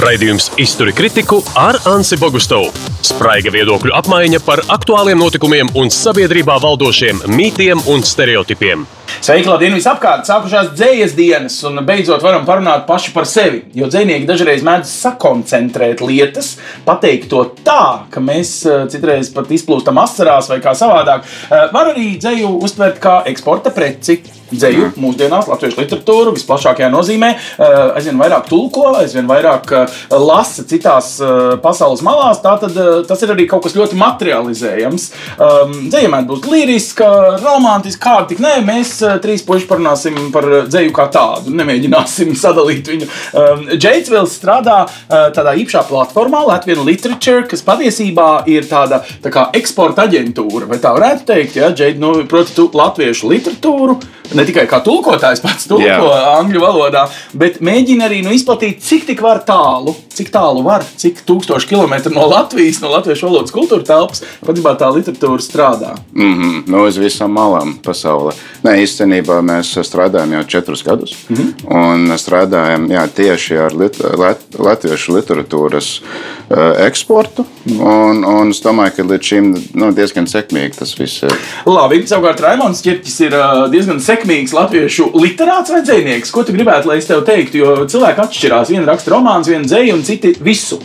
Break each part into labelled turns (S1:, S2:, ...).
S1: Raidījums Izturi kritiku ar Ansi Bogustovu. Spraiga viedokļu apmaiņa par aktuāliem notikumiem un sabiedrībā valdošiem mītiem un stereotipiem.
S2: Sveiki, Latvijas visapkārt! Sākušās dzīslas dienas, un beidzot varam parunāt paši par sevi. Jo dzinieki dažreiz mēdz sakoncentrēt lietas, pateikt to tā, ka mēs eh, citreiz pat izplūstam asarās vai kā savādāk. Eh, var arī dzēju uztvert kā eksporta preci. Dzēju mūsdienās, latviešu literatūru visplašākajā nozīmē, eh, aizvien vairāk tulko, aizvien vairāk lasa citās pasaules malās. Tātad tas ir arī kaut kas ļoti materializējams. Dzēja mēdz būt liriska, romantiska, kā tik nē, mēs trīs puiši parunāsim par dzēju kā tādu. Nemēģināsim sadalīt viņu. Džeits Vils strādā tādā īpašā platformā, Latvijas Literature, kas patiesībā ir tāda tā kā eksporta aģentūra. Vai tā varētu teikt? Ja? Džeits, nu, proti, tu latviešu literatūru ne tikai kā tulkotājs pats tulko Jā. angļu valodā, bet mēģina arī nu, izplatīt, cik tik var tālu, cik tālu var, cik tūkstoši kilometru no Latvijas, no latviešu valodas kultūra telpas, patiesībā tā literatūra strādā.
S3: Mm -hmm. no uz visām malām pasaulē. Nē, īstenībā mēs strādājam jau četrus gadus. Mm -hmm. Un strādājam jā, tieši ar lit lat latviešu literatūras uh, eksportu. Un, un es domāju, ka līdz šim nu, diezgan sekmīgi tas viss ir.
S2: Labi, savukārt Raimons Čirķis ir uh, diezgan sekmīgs latviešu literāts vai dzinieks. Ko tu gribētu, lai es tev teiktu? Jo cilvēki atšķirās. Viena raksta romāns, viena dzēja un citi visu.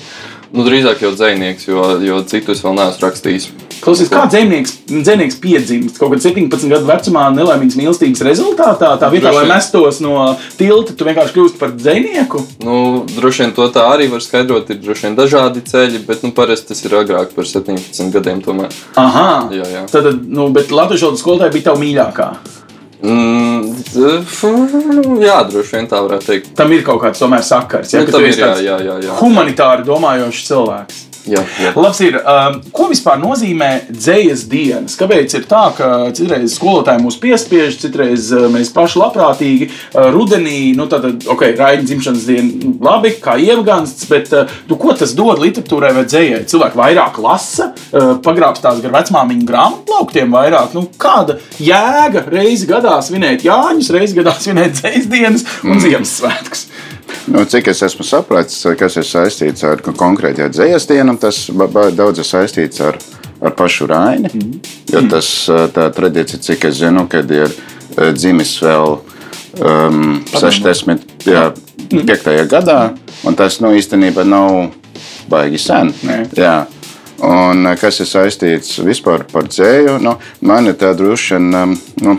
S4: Nu, drīzāk jau dzinieks, jo, jo citus vēl neesmu rakstījis.
S2: Klausies, kā dzinieks piedzimst kaut kad 17 gadu vecumā, nelaimīgas mīlestības rezultātā. Tā vietā, droši lai mestos no tilta, tu vienkārši kļūsi par dzinieku.
S4: Nu, droši vien to tā arī var skaidrot. Ir droši vien dažādi ceļi, bet nu, parasti tas ir agrāk par 17 gadiem. Tomēr.
S2: Aha, jā, jā. Tad, nu, bet Latvijas valodas skolotāja bija tava mīļākā.
S4: Mm, jā, droši vien tā varētu teikt.
S2: Tam ir kaut kāds tomēr sakars. Ja,
S4: nu, ir jā, jā, jā, jā.
S2: humanitāri domājošs cilvēks.
S4: Jā, jā.
S2: Labs ir, um, ko vispār nozīmē dzīslas dienas? Kāpēc ir tā, ka citreiz skolotāji mūs piespiež, citreiz uh, mēs paši labprātīgi uh, rudenī, nu tad, ok, raidījuma dzimšanas diena, labi, kā ievagansts, bet uh, nu, ko tas dod literatūrai vai dzējai? Cilvēki vairāk lasa, uh, pagrābstās gar vecmāmiņu grāmatplauktiem vairāk. Nu, kāda jēga reizi gadā svinēt Jāņus, reizi gadā svinēt dzīslas dienas un mm. Ziemassvētkus?
S3: Nu, cik es esmu sapratis, kas ir saistīts ar konkrētajā dzīslu dienu, tas daudz ir saistīts ar, ar pašu Raini. Mm. Jo tas tā tradīcija, cik es zinu, kad ir dzimis vēl um, 65. Mm. gadā, un tas nu, īstenībā nav baigi sen. Jā. Un kas ir saistīts vispār par dzēju, nu, man ir tā droši vien. Um, nu,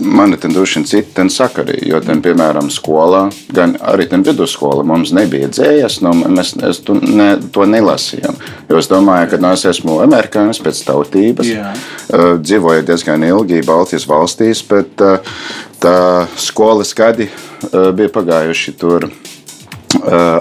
S3: Man ir droši vien citi sakari, jo, ten, piemēram, skolā, gan arī vidusskolā mums nebija dzējas, no nu, mēs to, ne, to nelasījām. Jo es domāju, ka nu, es esmu amerikānis pēc tautības, Jā. uh, dzīvoju diezgan ilgi Baltijas valstīs, bet uh, tā skolas gadi uh, bija pagājuši tur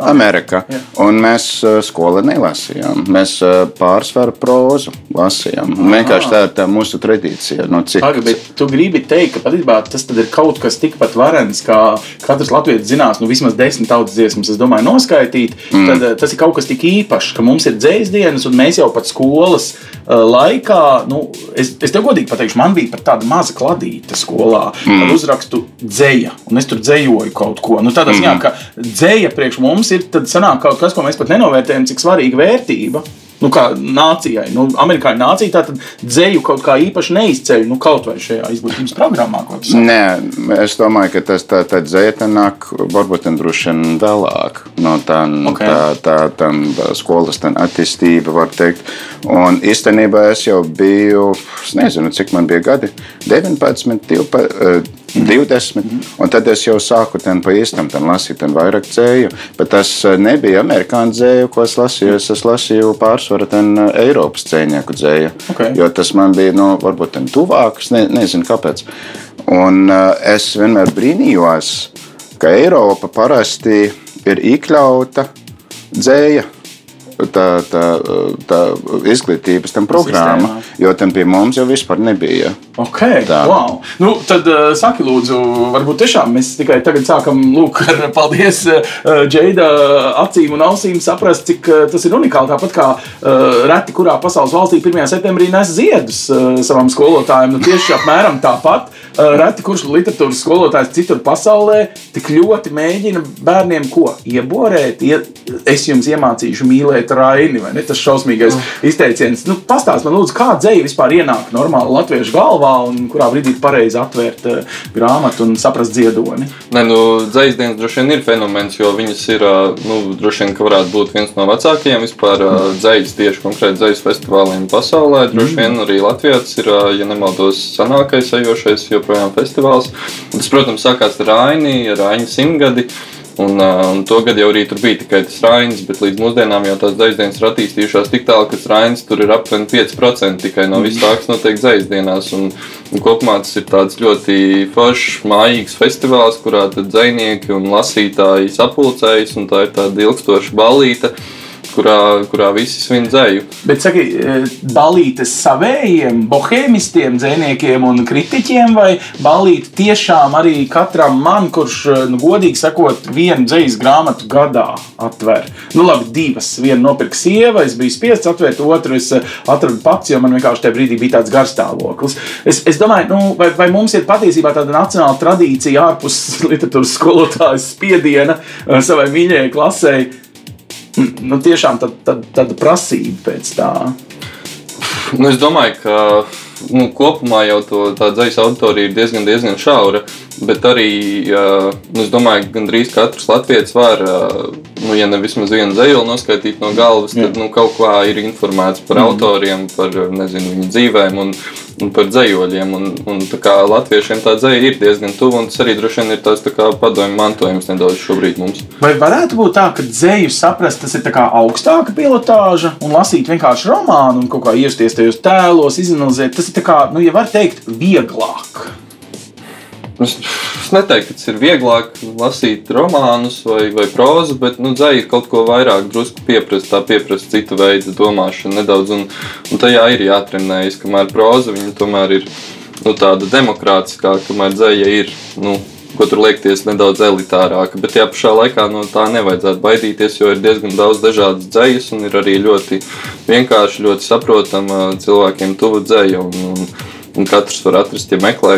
S3: Amerika. Jā. Un mēs uh, skolā nelasījām. Mēs uh, pārsvaru prózu lasījām. Aha. Vienkārši tā ir tā mūsu tradīcija. No.
S2: Aga, bet tu gribi teikt, ka patiesībā tas ir kaut kas tikpat varens, kā katrs latviečs zinās, nu vismaz desmit tautas dziesmas, es domāju, noskaitīt. Mm. Tad tas ir kaut kas tik īpašs, ka mums ir dzējas dienas, un mēs jau pat skolas laikā, nu, es, es tev godīgi pateikšu, man bija pat tāda maza kladīte skolā mm. ar uzrakstu dzēja, un es tur dzējoju kaut ko. Nu, tādā ziņā, mm. ka dzēja priekš mums ir kaut kas, ko mēs pat nenovērtējam, cik svarīga vērtība. Nu, kā nācijai, nu, amerikāņu nācija tā tad dzēju kaut kā īpaši neizceļ, nu, kaut vai šajā izglītības programmā.
S3: Nē, es domāju, ka tas tā, tā dzēja nāk varbūt droši vien vēlāk. No tā, okay. tā, tā, tā skolas tā attīstība, var teikt. Un īstenībā es jau biju, es nezinu, cik man bija gadi, 19, 12. 20. Un tad es jau sāku tam pa īstam tam lasīt, tam vairāk dzēju. Bet tas eh, nebija amerikāņu dzēju, ko es lasīju. Es, es lasīju pārsvaru tam eh, Eiropas dzējnieku dzēju. Okay. Jo tas man bija, nu, varbūt tam tuvāks, ne, nezinu kāpēc. Un uh, es vienmēr brīnījos, ka Eiropa parasti ir iekļauta dzēja tā, tā, tā izglītības tam programma, jo tam pie mums jau vispār nebija.
S2: Ok,
S3: Tā.
S2: wow. nu, tad uh, saki, lūdzu, varbūt tiešām mēs tikai tagad sākam, lūk, ar paldies uh, Džeida acīm un ausīm saprast, cik uh, tas ir unikāli. Tāpat kā reti, kurā pasaules valstī 1. septembrī nes ziedus savam skolotājam, nu tieši apmēram tāpat. Uh, reti, kurš literatūras skolotājs citur pasaulē tik ļoti mēģina bērniem ko ieborēt. Ie, es jums iemācīšu mīlēt raini, vai ne? Tas šausmīgais izteiciens. Nu, Pastāst man, lūdzu, kā dzēja vispār ienāk normāli latviešu galvā un kurā brīdī pareizi atvērt uh, grāmatu un saprast ziedoni.
S4: Nē, nu, dzīslas dienas droši vien ir fenomens, jo viņas ir, ā, nu, droši vien, ka varētu būt viens no vecākajiem vispār dzīslas, tieši konkrēti dzīslas festivāliem pasaulē. Droši vien arī Latvijā tas ir, ja nemaldos, senākais ejošais joprojām festivāls. Tas, protams, sākās ar Raini, Raini simtgadi. Un, un to gadu jau arī tur bija tikai tas Rainis, bet līdz mūsdienām jau tās dzīsdienas ir attīstījušās tik tālu, ka Rainis tur ir aptuveni 5% tikai no viss tā, kas notiek dzīsdienās. Un, un kopumā tas ir tāds ļoti foršs, mājīgs festivāls, kurā dzinieki un lasītāji sapulcējas, un tā ir tāda ilgstoša balīta. Kurā, kurā visi svin dzēju.
S2: Bet, saki, eh, balītes savējiem, bohēmistiem, dzēniekiem un kritiķiem, vai balīti tiešām arī katram man, kurš, eh, nu, godīgi sakot, vienu dzīslu grāmatu gadā atver? Nu, labi, divas. Vienu nopirka sieva, es biju spiests atvērt, otru es eh, atradu pats, jo man vienkārši tajā brīdī bija tāds garstāvoklis. Es, es domāju, nu, vai, vai mums ir patiesībā tāda nacionāla tradīcija ārpus literatūras skolotājas spiediena savai mīļajai klasei? Nu, tiešām tad, tad, tāda prasība pēc tā.
S4: Nu, es domāju, ka nu, kopumā jau to, tā dzīsla auditorija ir diezgan, diezgan šaura. Bet arī nu, es domāju, ka gandrīz katrs latviečs var, nu, ja ne vismaz vienu zēlu noskaidrot no galvas, tad nu, kaut kā ir informēts par mm. autoriem, par nezinu, viņu dzīvēm un, un par dzējoļiem. Un, un, tā kā latviešiem tā dzēja ir diezgan tuva, un tas arī droši vien ir tāds tā padomju mantojums nedaudz šobrīd mums.
S2: Vai varētu būt tā, ka dzēju saprast, tas ir augstāka pilotāža un lasīt vienkārši romānu un kaut kā iesties tajos tēlos, izanalizēt? Tas ir kā, nu, ja var teikt, vieglāk.
S4: Es, es neteiktu, ka tas ir vieglāk lasīt romānus vai, vai prózu, bet nu, dzēja kaut ko vairāk, drusku pieprasa, tā pieprasa citu veidu domāšanu nedaudz. Un, un tajā ir jātrenējas, kamēr próza viņa tomēr ir nu, tāda demokrātiskāka, kamēr dzēja ir. Nu, Ko tur liekties nedaudz elitārāka, bet tajā pašā laikā no tā nevajadzētu baidīties, jo ir diezgan daudz dažādas dzējas un ir arī ļoti vienkārši, ļoti saprotama cilvēkiem tuva dzēja. Un, un, Un katrs var atrast, ja meklē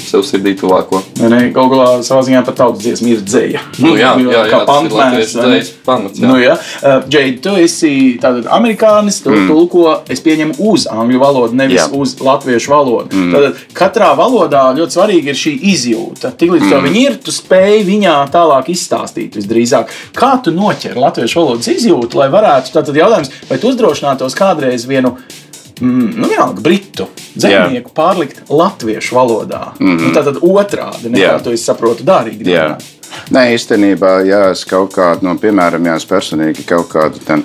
S4: sev sirdī tuvāko.
S2: Galu galā savā ziņā pat tautas dziesma ir dzēja.
S4: Nu, jā, jā, jā,
S2: kā
S4: dzējas pamats. Jā.
S2: Nu, ja. uh, Džeid, tu esi tātad amerikānis, tu mm. tulko, es pieņemu, uz angļu valodu, nevis
S3: Jā.
S2: uz latviešu valodu. Mm. Tad katrā valodā ļoti svarīga ir šī izjūta. Tiklīdz mm. to viņi ir, tu spēj viņā tālāk izstāstīt visdrīzāk. Kā tu noķer latviešu valodas izjūtu, lai varētu, tātad jautājums, vai tu uzdrošinātos kādreiz vienu Mm, nu, vienalga, britu dzīsnieku pārlikt latviešu valodā. Mm -hmm. nu, tā tad otrādi nekā
S3: Jā.
S2: to es saprotu darīt.
S3: Jā. Nē, īstenībā, jā, es kaut kādu, no, piemēram, jā, es personīgi kaut kādu ten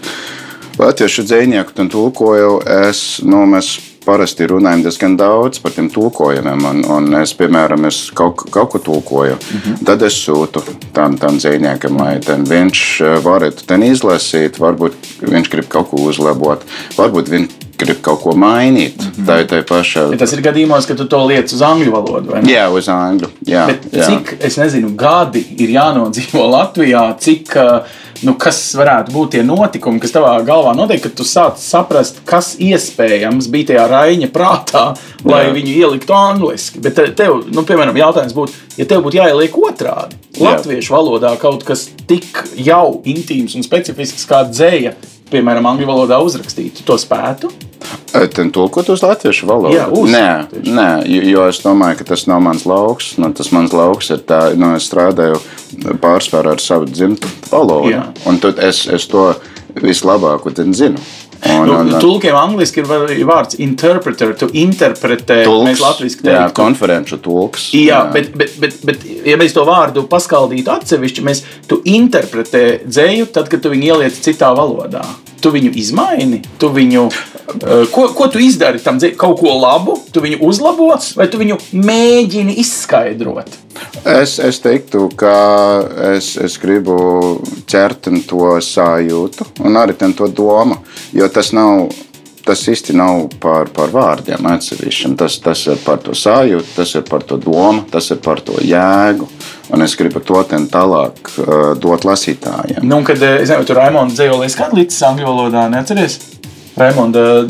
S3: latviešu dzīsnieku ten tulkoju. Es, nu, mēs parasti runājam diezgan daudz par tiem tulkojumiem. Un, un es, piemēram, es kaut, kaut ko tulkoju. Mm -hmm. Tad es sūtu tam, tam dzīsniekam, lai ten viņš eh, varētu ten izlasīt. Varbūt viņš grib kaut ko uzlabot, varbūt viņš grib kaut ko mainīt. Mm -hmm. Tā ir tā paša.
S2: Ja tas ir gadījumos, ka tu to liec uz angļu valodu.
S3: Jā, uz angļu. Jā,
S2: Bet
S3: jā.
S2: cik, es nezinu, gadi ir jānodzīvo Latvijā, cik, uh, nu, kas varētu būt tie notikumi, kas tavā galvā notiek, kad tu sāc saprast, kas iespējams bija tajā Raina prātā, lai
S3: Jā.
S2: viņu ieliktu angliski. Bet te- tev, nu, piemēram, jautājums būtu, ja tev būtu jāieliek otrādi, latviešu valodā kaut kas tik jau intīms un specifisks kā dzēja, piemēram, angļu valodā uzrakstīt, tu to spētu?
S3: Ten tulkot uz latviešu valodu?
S2: Jā, uz.
S3: nē,
S2: Tieši.
S3: nē, jo, es domāju, ka tas nav mans lauks. Nu, tas mans lauks ir tā, nu, es strādāju pārsvarā ar savu dzimtu valodu. Un tad es, es to vislabāk ten zinu. Un,
S2: Nu,
S3: un, un,
S2: Tulkiem angliski ir vārds interpreter, tu interpretē,
S3: tulks,
S2: mēs latviski
S3: jā,
S2: teiktu.
S3: konferenču tulks.
S2: Jā, bet, bet, bet, bet, ja mēs to vārdu paskaldītu atsevišķi, mēs tu interpretē dzēju, tad, kad tu viņu ieliec citā valodā. Tu viņu izmaini, tu viņu Uh, Ko, ko tu izdari tam dzē- kaut ko labu, tu viņu uzlabo, vai tu viņu mēģini izskaidrot?
S3: Es, es teiktu, ka es, es gribu ķert to sajūtu, un arī to domu. Jo tas nav. Tas īsti nav par, par vārdiem atsevišķiem. Tas, tas ir par to sajūtu, tas ir par to domu, tas ir par to jēgu. Un es gribu to tālāk uh, dot lasītājiem.
S2: Nu, kad eh, es nezinu, tur Raimonda dzējolī kādu līdzi angļu valodā, neatceries? Raimonda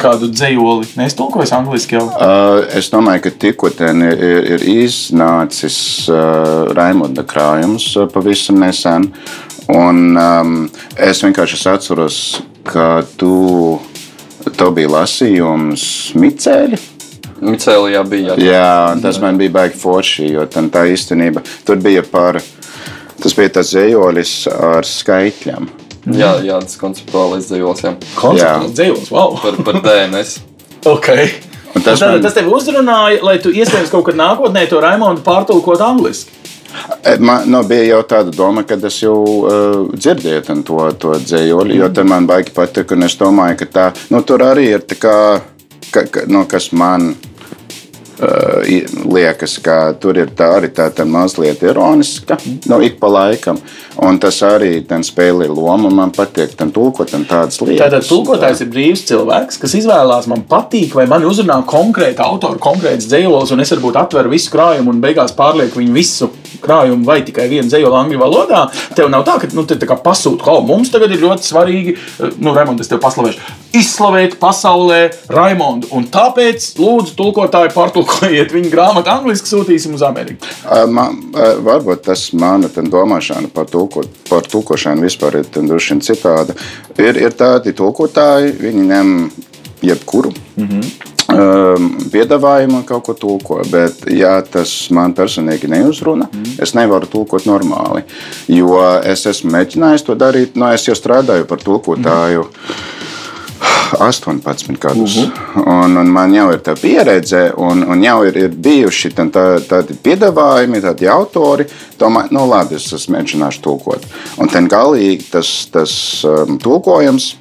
S2: kādu dzējoli neiztulkojas angliski jau.
S3: Uh, es domāju, ka tikko ten ir, ir, ir iznācis uh, Raimonda krājums uh, pavisam nesen. Un, um, es vienkārši es atceros, ka tu, tev bija lasījums Micēļi.
S4: Micēlijā bija. Jā.
S3: Jā, tas man bija baigi forši, jo tam tā īstenība tur bija par. Tas bija tas zējolis ar skaitļiem.
S4: Jā, jā, tas konceptuālais dzīvos.
S2: Konceptuāls dzējols, wow!
S4: Par, par DNS.
S2: Okay.
S3: Un
S2: Tas,
S3: tas man-
S2: tas tev uzrunāja, lai tu iespējams kaut kad nākotnē to Raimondu pārtulkot angliski.
S3: E, Man nu, bija jau tāda doma, ka es jau uh, dzirdēju to, to dzējoli, jo tam man baigi patika. Es domāju, ka tā, nu, tur arī ir tā kā, ka, ka, nu, kas man liekas, ka tur ir tā arī tā, tā mazliet ironiska, nu, ik pa laikam. Un tas arī spēlē lomu. Man patīk tam tulkot un tādas lietas.
S2: Tātad tulkotājs ir brīvs cilvēks, kas izvēlās, man patīk, vai man uzrunā konkrēti autori, konkrēts dzējols, un es varbūt atveru visu krājumu un beigās pārlieku viņu visu krājumu vai tikai vienu dzējoli angļu valodā. Tev nav tā, ka nu, te tā pasūta, ka mums tagad ir ļoti svarīgi, eh, nu, Raimonds, es tev paslavēšu, izslavēt pasaulē Raimondu. Un tāpēc, lūdzu, tulkotāji, pārtulkojiet viņu grāmatu angliski, sūtīsim uz Ameriku.
S3: Man, varbūt tas mana domāšana par, tulko, par tulkošanu vispār ir droši vien citāda. Ir, ir tādi tulkotāji, viņi ņem jebkuru. Mm -hmm. Piedāvājumu kaut ko tulko, bet, ja tas man personīgi neuzrunā, mm es nevaru tulkot normāli. Jo es esmu mēģinājis to darīt, no es jau strādāju par tulkotāju. Mm -hmm. 18 gadus. Uh -huh. un, un man jau ir tā pieredze, un, un jau ir, ir bijuši tā, tā, tādi piedāvājumi, tādi autori. Domāju, nu labi, es, es mēģināšu tulkot. Un ten galīgi tas, tas um, tulkojums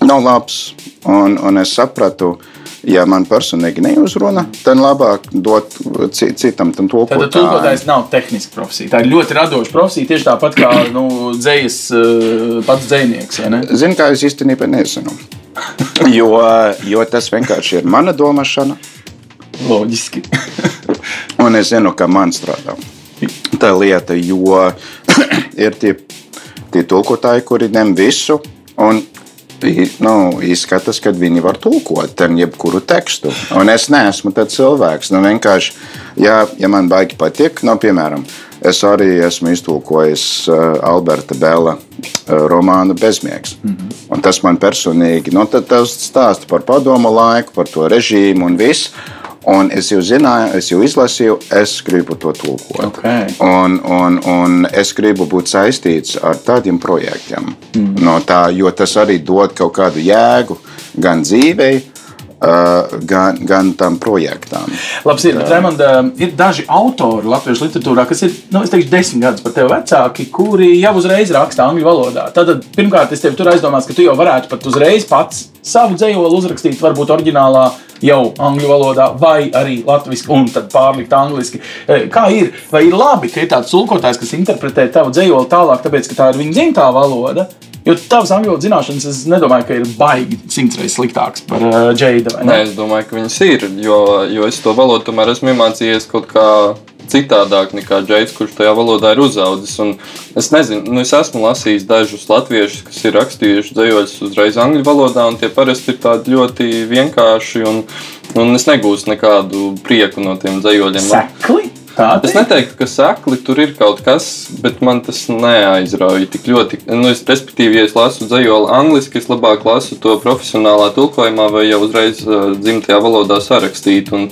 S3: nav labs. Un, un es sapratu, ja man personīgi neuzrunā, tad labāk dot ci- citam tam
S2: Tātad
S3: tulkotājam.
S2: tulkotājs nav tehniska profesija. Tā ir ļoti radoša profesija, tieši tāpat kā nu, dzējas, eh, pats dzējnieks.
S3: Zinu, kā es īstenībā nezinu. Jo, jo tas vienkārši ir mana domāšana.
S2: Loģiski.
S3: Un es zinu, ka man strādā tā lieta, jo ir tie, tie tulkotāji, kuri ņem visu. Un, Nu, izskatās, ka viņi var tulkot ten jebkuru tekstu. Un es neesmu tāds cilvēks. Nu, vienkārši, ja, ja man baigi patīk, nu, piemēram, es arī esmu iztulkojis uh, Alberta Bela uh, romānu Bezmiegs. Mm -hmm. Un tas man personīgi, nu, tas stāsta par padomu laiku, par to režīmu un visu. Un es jau zināju, es jau izlasīju, es gribu to tulkot.
S2: Okay.
S3: Un, un, un es gribu būt saistīts ar tādiem projektiem. Mm. No tā, jo tas arī dod kaut kādu jēgu gan dzīvei, uh, gan, gan tam projektam.
S2: Labi, ir, Raimond, ir daži autori latviešu literatūrā, kas ir nu, es teikšu, desmit gadus par tevi vecāki, kuri jau uzreiz raksta angļu valodā. Tad, pirmkārt, es tevi tur aizdomās, ka tu jau varētu pat uzreiz pats savu dzējoli uzrakstīt, varbūt oriģinālā jau angļu valodā, vai arī latviešu, un tad pārlikt angliski. Eh, Kā ir? Vai ir labi, ka ir tāds tulkotājs, kas interpretē tavu dzējoli tālāk, tāpēc, ka tā ir viņa dzimtā valoda? Jo tavas angļu valodas zināšanas, es nedomāju, ka ir baigi simts reizes sliktākas par uh, vai ne?
S4: Nē, es domāju, ka viņas ir. Jo, jo es to valodu tomēr esmu iemācījies kaut kā citādāk nekā Džeids, kurš tajā valodā ir uzaugusi. Un Es nezinu, nu es esmu lasījis dažus latviešus, kas ir rakstījuši dzējoļus uzreiz angļu valodā, un tie parasti ir tādi ļoti vienkārši. Un, un es negūstu nekādu prieku no tiem dzējoļiem.
S2: Sekli? Tā
S4: Es neteiktu, ka sakli tur ir kaut kas, bet man tas neaizrauja tik ļoti. Nu, es, respektīvi, ja es lasu dzējoli angliski, es labāk lasu to profesionālā tulkojumā vai jau uzreiz uh, dzimtajā valodā sarakstīt. Un,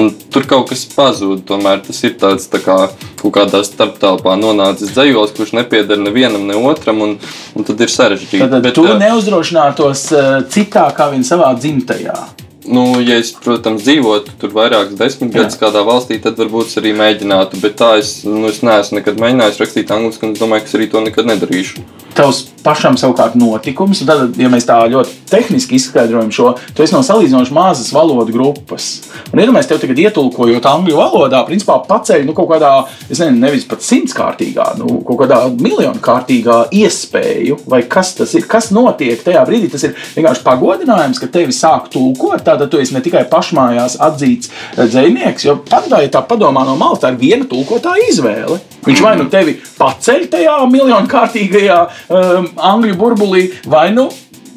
S4: un tur kaut kas pazūd. Tomēr tas ir tāds tā kā kaut kādā starptelpā nonācis dzējolis, kurš nepieder nevienam, ne otram, un, un tad ir sarežģīti.
S2: Tad
S4: Bet,
S2: tu
S4: uh,
S2: neuzdrošinātos eh, citā kā viņa savā dzimtajā.
S4: Nu, ja es, protams, dzīvotu tur vairākus desmit gadus kādā valstī, tad varbūt es arī mēģinātu. Bet tā es, nu, es neesmu nekad mēģinājis rakstīt angliski, un es domāju, ka es arī to nekad nedarīšu.
S2: Tavs pašam savukārt notikums. Tad, ja mēs tā ļoti tehniski izskaidrojam šo, tu esi no salīdzinoši mazas valodu grupas. Un iedomājieties, tev tagad ietulkojot angļu valodā, principā paceļ nu, kaut kādā, es nezinu, nevis pat simtkārtīgā, nu, kaut kādā miljonkārtīgā iespēju, vai kas tas ir, kas notiek tajā brīdī. Tas ir vienkārši pagodinājums, ka tevi sāk tulkot. Tātad tu esi ne tikai pašmājās atzīts eh, dzinieks, jo tādā, ja tā padomā no malas, tā ir viena tulkotāja izvēle. Viņš vai nu tevi paceļ tajā miljonkārtīgajā um, angļu burbulī, vai nu,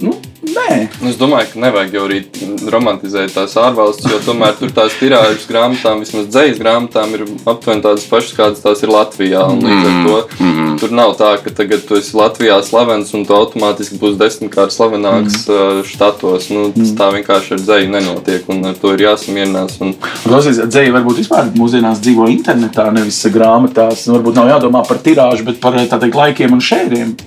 S2: nu nē.
S4: Nu, Es domāju, ka nevajag jau arī romantizēt tās ārvalstis, jo tomēr tur tās tirāžas grāmatām, vismaz dzīslas grāmatām, ir aptuveni tādas pašas, kādas tās ir Latvijā. Un Līdz ar to tur nav tā, ka tagad tu esi Latvijā slavens un tu automātiski būsi desmitkārt slavenāks mm. štatos. Nu, tas tā vienkārši ar dzēju nenotiek, un ar to ir jāsamierinās. Un,
S2: Klausies, dzēja varbūt vispār mūsdienās dzīvo internetā, nevis grāmatās. Nu, Varbūt nav jādomā par tirāžu, bet par tā teikt, laikiem un šēriem.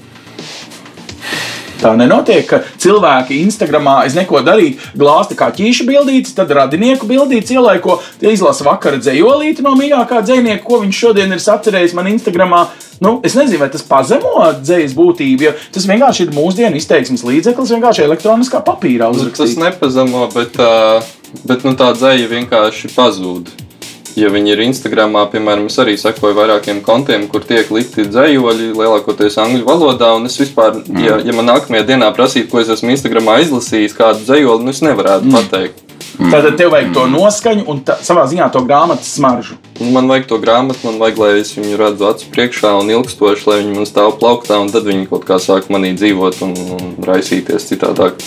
S2: Tā nenotiek, ka cilvēki Instagramā es neko darīju, glāzti kā ķīša bildītes, tad radinieku bildītes ielaiko, tie izlasa vakara dzējolīti no mīļākā dzējnieka, ko viņš šodien ir sacerējis man Instagramā. Nu, es nezinu, vai tas pazemo dzējas būtību, jo tas vienkārši ir mūsdienu izteiksmes līdzeklis, vienkārši elektroniskā papīrā
S4: nu, tas
S2: uzrakstīts.
S4: nepazemo, bet, ā, bet nu, tā dzēja vienkārši pazūd. Ja viņi ir Instagram, piemēram, es arī sekoju vairākiem kontiem, kur tiek likti dzējoļi, lielākoties angļu valodā. Un es vispār, mm. ja, ja man nākamajā dienā prasītu, ko es esmu Instagramā izlasījis, kādu dzējoli, nu es nevarētu mm. pateikt.
S2: Tātad tev vajag to noskaņu un tā, savā ziņā to grāmatas smaržu.
S4: Un Man vajag to grāmatu, man vajag, lai es viņu redzu acu priekšā un ilgstoši, lai viņi man stāv plauktā, un tad viņi kaut kā sāk manī dzīvot un, un raisīties citādāk.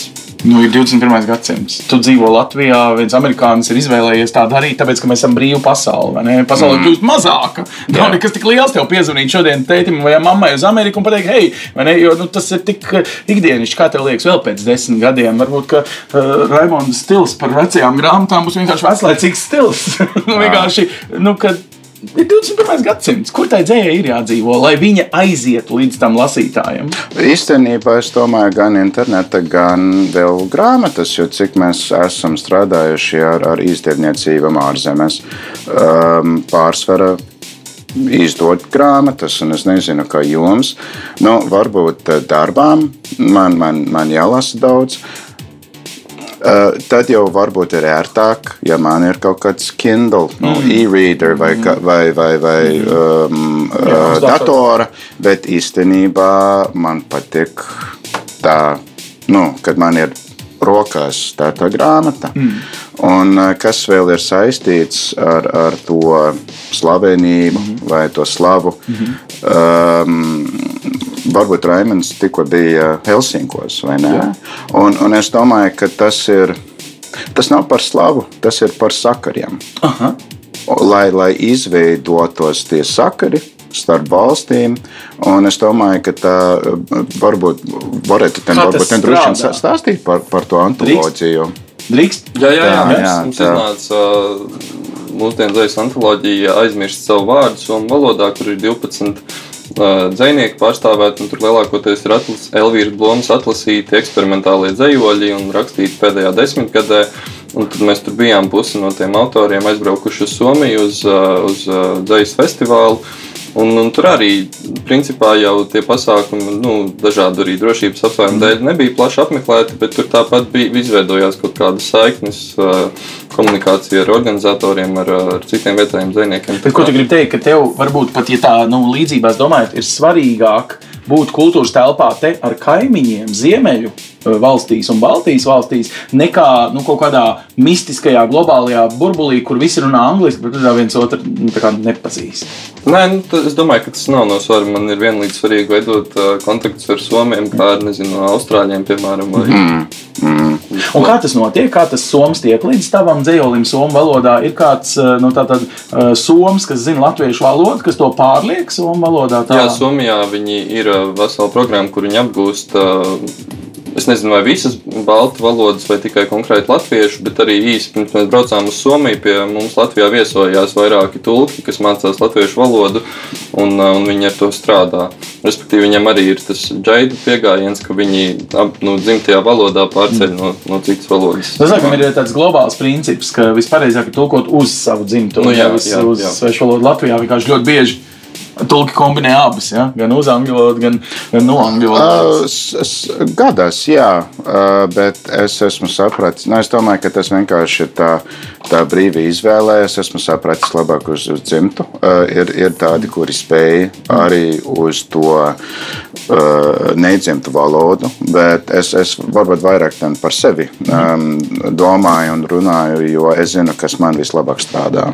S2: Nu, ir 21. gadsimts. Tu dzīvo Latvijā, viens amerikānis ir izvēlējies tā darīt, tāpēc, ka mēs esam vai ne? Pasaule mm. kļūst mazāka. Nav nekas tik liels. Tev piezvanīt šodien tētim vai mammai uz Ameriku un pateikt, hei, vai ne? Jo nu, tas ir tik ikdienišķi, kā tev liekas, vēl pēc desmit gadiem. Varbūt, ka uh, Raimondas stils par vecajām grāmatām būs vienkārši veselīgs stils. nu, vienkārši, nu, kad ir 21. gadsimts, kur tai dzējai ir jādzīvo, lai viņa aizietu līdz tam lasītājam.
S3: Īstenībā es domāju, gan interneta, gan vēl grāmatas, jo cik mēs esam strādājuši ar, ar izdevniecībām ārzemēs, um, pārsvarā izdot grāmatas, un es nezinu, kā jums. Nu, varbūt eh, darbām man, man, man jālasa daudz. Uh, tad jau varbūt ir ērtāk, ja man ir kaut kāds Kindle, nu, mm. e-reader vai, ka- vai, vai, vai um,
S2: Jā,
S3: uh,
S2: datora.
S3: bet īstenībā man patīk tā, nu, kad man ir rokās tā, tā grāmata. Mm. Un uh, kas vēl ir saistīts ar, ar to slavenību mm -hmm. vai to slavu? Mm -hmm. um, varbūt Raimons tikko bija Helsinkos, vai ne? Un, un es domāju, ka tas ir. Tas nav par slavu, tas ir par sakariem.
S2: Aha.
S3: Lai, lai izveidotos tie sakari starp valstīm, un es domāju, ka tā eh, varbūt varētu ten droši vien stāstīt par, par to antoloģiju.
S2: Drīkst?
S4: Jā, jā, jā, jā,
S3: jā,
S4: mums iznāca uh, mūsdienu dzīslas antoloģija aizmirst savu vārdu somu valodā, kur ir 12 uh, dzinieki pārstāvēti, un tur lielākoties ir atlas, Elvīras Blomas atlasīti eksperimentālie dzējoļi un rakstīti pēdējā desmitgadē. Un tad mēs tur bijām pusi no tiem autoriem aizbraukuši uz Somiju uz, uz dzējas festivālu. Un, un tur arī principā jau tie pasākumi, nu, dažādu arī drošības apsvērumu dēļ, nebija plaši apmeklēti, bet tur tāpat bija izveidojās kaut kādas saiknes, komunikācija ar organizatoriem, ar, ar citiem vietējiem zvejniekiem.
S2: Ko tu gribi teikt, ka tev varbūt pat, ja tā nu, līdzībās domājot, ir svarīgāk būt kultūras telpā te ar kaimiņiem, ziemeļu eh, valstīs un Baltijas valstīs, nekā nu, kaut kādā mistiskajā, globālajā burbulī, kur visi runā angliski, bet tur viens otru nu, tā kā nepazīst.
S4: Nē, nu, ta- es domāju, ka tas nav no svara. Man ir vienlīdz svarīgi veidot uh, kontaktus ar Somiem, kā ar nezinu, Austrāļiem, piemēram. Vai, mm.
S2: Un kā tas notiek? Kā tas soms tiek līdz tavam dzējolim, somu valodā? Ir kāds eh, nu, tātad, eh, soms, kas zina latviešu valodu, kas to pārliek somu valodā? Tā?
S4: Jā, Somijā viņi ir uh, vesela programma, kur viņi apgūst. uh, Es nezinu, vai visas baltu valodas, vai tikai konkrēti latviešu, bet arī īsi pirms mēs braucām uz Somiju. Pie mums Latvijā viesojās vairāki tulki, kas mācās latviešu valodu, un, uh, un viņi ar to strādā. Respektīvi, viņiem arī ir tas džaidu pieejams, ka viņi nu, dzimtajā valodā pārceļ no, no citas valodas.
S2: Tas laikam ir tāds globāls princips, ka vispareizāk ir tulkot uz savu dzimto,
S4: Nu jā,
S2: nevis
S4: jā,
S2: uz
S4: jā.
S2: svešu valodu Latvijā. Vienkārši ļoti bieži Tulki kombinē abas, ja? gan uz angļu valodu, gan, gan no angļu valodas.
S3: Uh, Gadās, jā, uh, bet es esmu sapratis, nu, es domāju, ka tas vienkārši ir tā, tā brīvi izvēlējies. Esmu sapratis labāk uz, uz dzimtu. Uh, ir, ir tādi, kuri spēj arī uz to uh, nedzimtu valodu, bet es, es varbūt vairāk par sevi um, domāju un runāju, jo es zinu, kas man vislabāk strādā.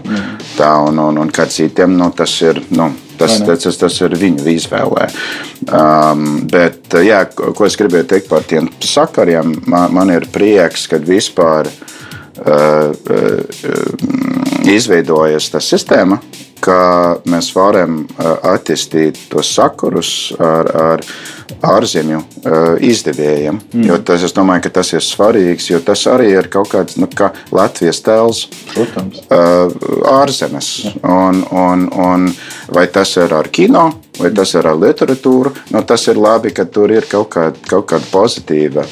S3: Tā, un, un, un kā citiem, nu, tas ir. Nu, Tas, tas, tas, ir viņu izvēlē. Um, bet, jā, ko es gribēju teikt par tiem sakariem, man, man ir prieks, ka vispār uh, uh, izveidojas tā sistēma, ka mēs varam uh, attīstīt tos sakarus ar, ar ārzemju uh, izdevējiem. Mm. Tas, es domāju, ka tas ir svarīgs, jo tas arī ir kaut kāds nu, kā Latvijas tēls
S2: Protams.
S3: uh, ārzemes. Un, un, un vai tas ir ar kino, vai tas ir ar literatūru, nu, tas ir labi, ka tur ir kaut kāda, kaut kāda pozitīva.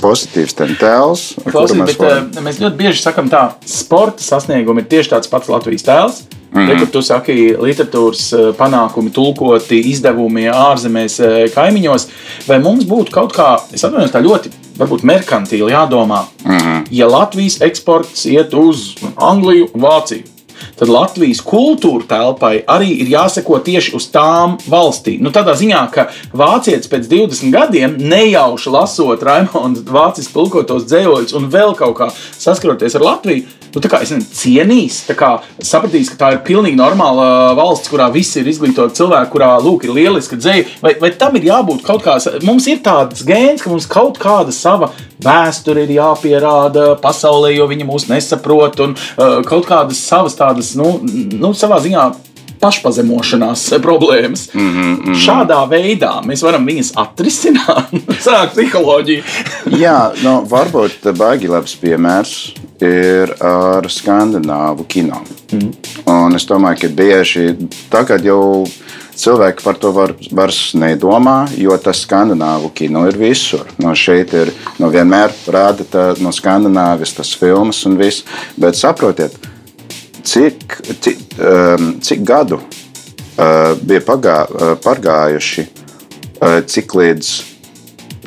S3: Pozitīvs tēls,
S2: Klausies,
S3: mēs
S2: bet,
S3: varam.
S2: uh, mēs ļoti bieži sakām, ka sporta sasniegumi ir tieši tāds pats Latvijas tēls. Mm -hmm. Tur tu saki, literatūras uh, panākumi, tulkoti izdevumi ārzemēs, uh, kaimiņos. Vai mums būtu kaut kā, es atvainojos, tā ļoti varbūt merkantīli jādomā, mm ja Latvijas eksports iet uz Angliju un Vāciju. Tad Latvijas kultūra telpai arī ir jāseko tieši uz tām valstīm. Nu, tādā ziņā, ka vācietis pēc 20 gadiem nejauši lasot Raimonda vāciski tulkotos dzējoļus un vēl kaut kā saskaroties ar Latviju, nu, kā es nezinu, cienīs, kā sapratīs, ka tā ir pilnīgi normāla valsts, kurā visi ir izglītoti cilvēki, kurā lūk, ir lieliska dzēja. Vai, vai tam ir jābūt kaut kādam? Mums ir tāds gēns, ka mums kaut kāda sava vēsture ir jāpierāda pasaulē, jo viņi mūs nesaprot, un uh, kaut kādas savas tādas, nu, nu savā ziņā. Pašpazemošanās problēmas. Mm -hmm, mm -hmm. Šādā veidā mēs varam viņas atrisināt, sākt psiholoģiju.
S3: Jā, nu, varbūt baigi labs piemērs ir ar skandināvu kino. Mm. Un es domāju, ka bieži tagad jau cilvēki par to var, vairs nedomā, jo tas skandināvu kino ir visur. No šeit ir no vienmēr rāda tā, no Skandināvijas tas filmas un viss. Bet saprotiet, cik, cik, um, cik gadu uh, bija pagā, uh, pagājuši, uh, cik līdz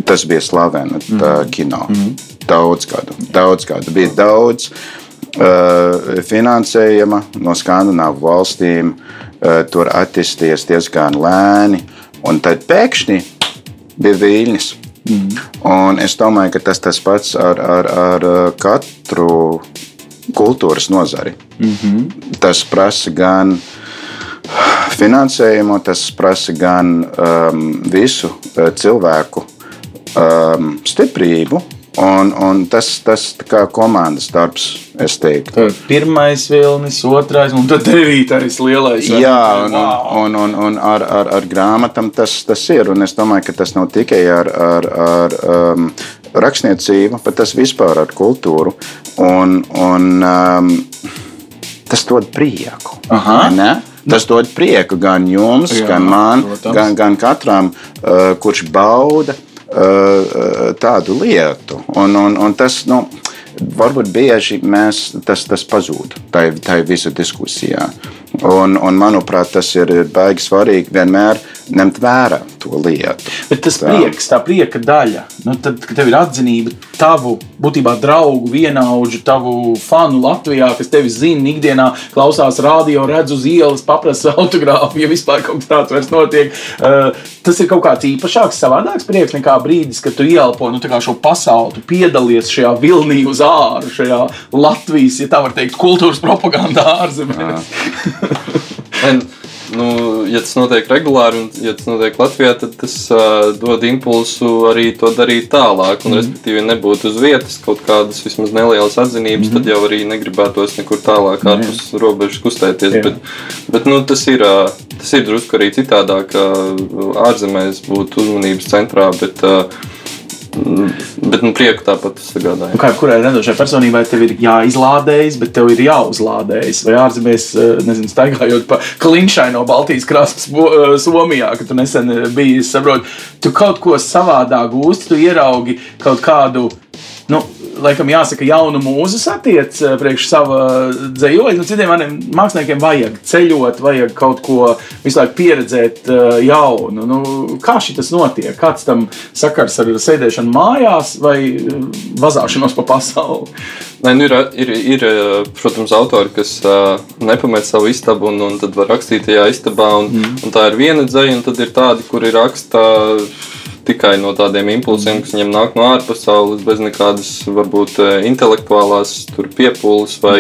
S3: tas bija slavens mm -hmm. kino. Mm. Daudz gadu, daudz gadu. Bija daudz uh, finansējuma no skandināvu valstīm. Uh, tur attīstījās diezgan lēni, un tad pēkšņi bija viļņas. Mm. Un es domāju, ka tas tas pats ar, ar, ar katru kultūras nozari. Mm -hmm. Tas prasa gan finansējumu, tas prasa gan um, visu uh, cilvēku um, stiprību. Un, un tas kā komandas darbs, es teiktu.
S2: Pirmais vilnis, otrais un tad devītais lielais.
S3: Jā, un, un, un, un ar, ar, ar grāmatām tas, tas ir. Un es domāju, ka tas nav tikai ar, ar, ar um, rakstniecību, bet tas vispār ar kultūru. Un, un, um, tas dod prieku. Tas dod prieku gan jums,
S2: Jā,
S3: gan man,
S2: protams.
S3: gan, gan katram, uh, kurš bauda tādu lietu. Un, un, un tas, nu, varbūt bieži mēs, tas, tas pazūd tajā, visā diskusijā. Un, un, manuprāt, tas ir baigi svarīgi vienmēr ņemt vērā to lietu.
S2: Bet tas
S3: Tā.
S2: prieks, tā prieka daļa, nu, tad, kad tev ir atzinība, tavu būtībā draugu, vienaudžu, tavu fanu Latvijā, kas tevi zina, ikdienā klausās radio, redz uz ielas, paprasa autogrāfu, ja vispār kaut kas tāds vairs notiek. Uh, tas ir kaut kāds īpašāks, savādāks prieks nekā brīdis, kad tu ieelpo nu, tā kā šo pasauli, tu piedalies šajā vilnī uz āru, šajā Latvijas, ja tā var teikt, kultūras propagandā ārzemēs.
S4: Nu, ja tas notiek regulāri, un ja tas notiek Latvijā, tad tas uh, dod impulsu arī to darīt tālāk. Un, mm. Respektīvi, ja nebūtu uz vietas kaut kādas vismaz nelielas atzinības, mm. tad jau arī negribētos nekur tālāk ārpus robežas kustēties.
S2: Jā.
S4: Bet, bet nu, tas, ir, uh, tas ir drusku arī citādāk, ka ārzemēs būtu uzmanības centrā. Bet, uh, Bet nu, prieku tāpat sagādāja.
S2: Nu, kā kurai radošai personībai tev ir jāizlādējas, bet tev ir jāuzlādējas. Vai ārzemēs, eh, nezinu, staigājot pa klinšai no Baltijas krasta Svo- eh, Somijā, ka tu nesen eh, biji, es saprotu, tu kaut ko savādāk gūsti, tu ieraugi kaut kādu nu, laikam jāsaka, jaunu mūzu satiec eh, priekš sava dzējoļa. Nu, citiem maniem māksliniekiem vajag ceļot, vajag kaut ko visu laiku pieredzēt eh, jaunu. Nu, kā šis notiek? Kāds tam sakars ar sēdēšanu mājās vai eh, vazāšanos pa pasauli?
S4: Nē, nu ir, ir, ir, protams, autori, kas uh, nepamet savu istabu un, un tad var rakstīt tajā istabā. Un, mm. un tā ir viena dzēja, un tad ir tādi, kuri raksta tikai no tādiem impulsiem, kas viņam nāk no ārpasaules, bez nekādas varbūt eh, intelektuālās piepūles, vai,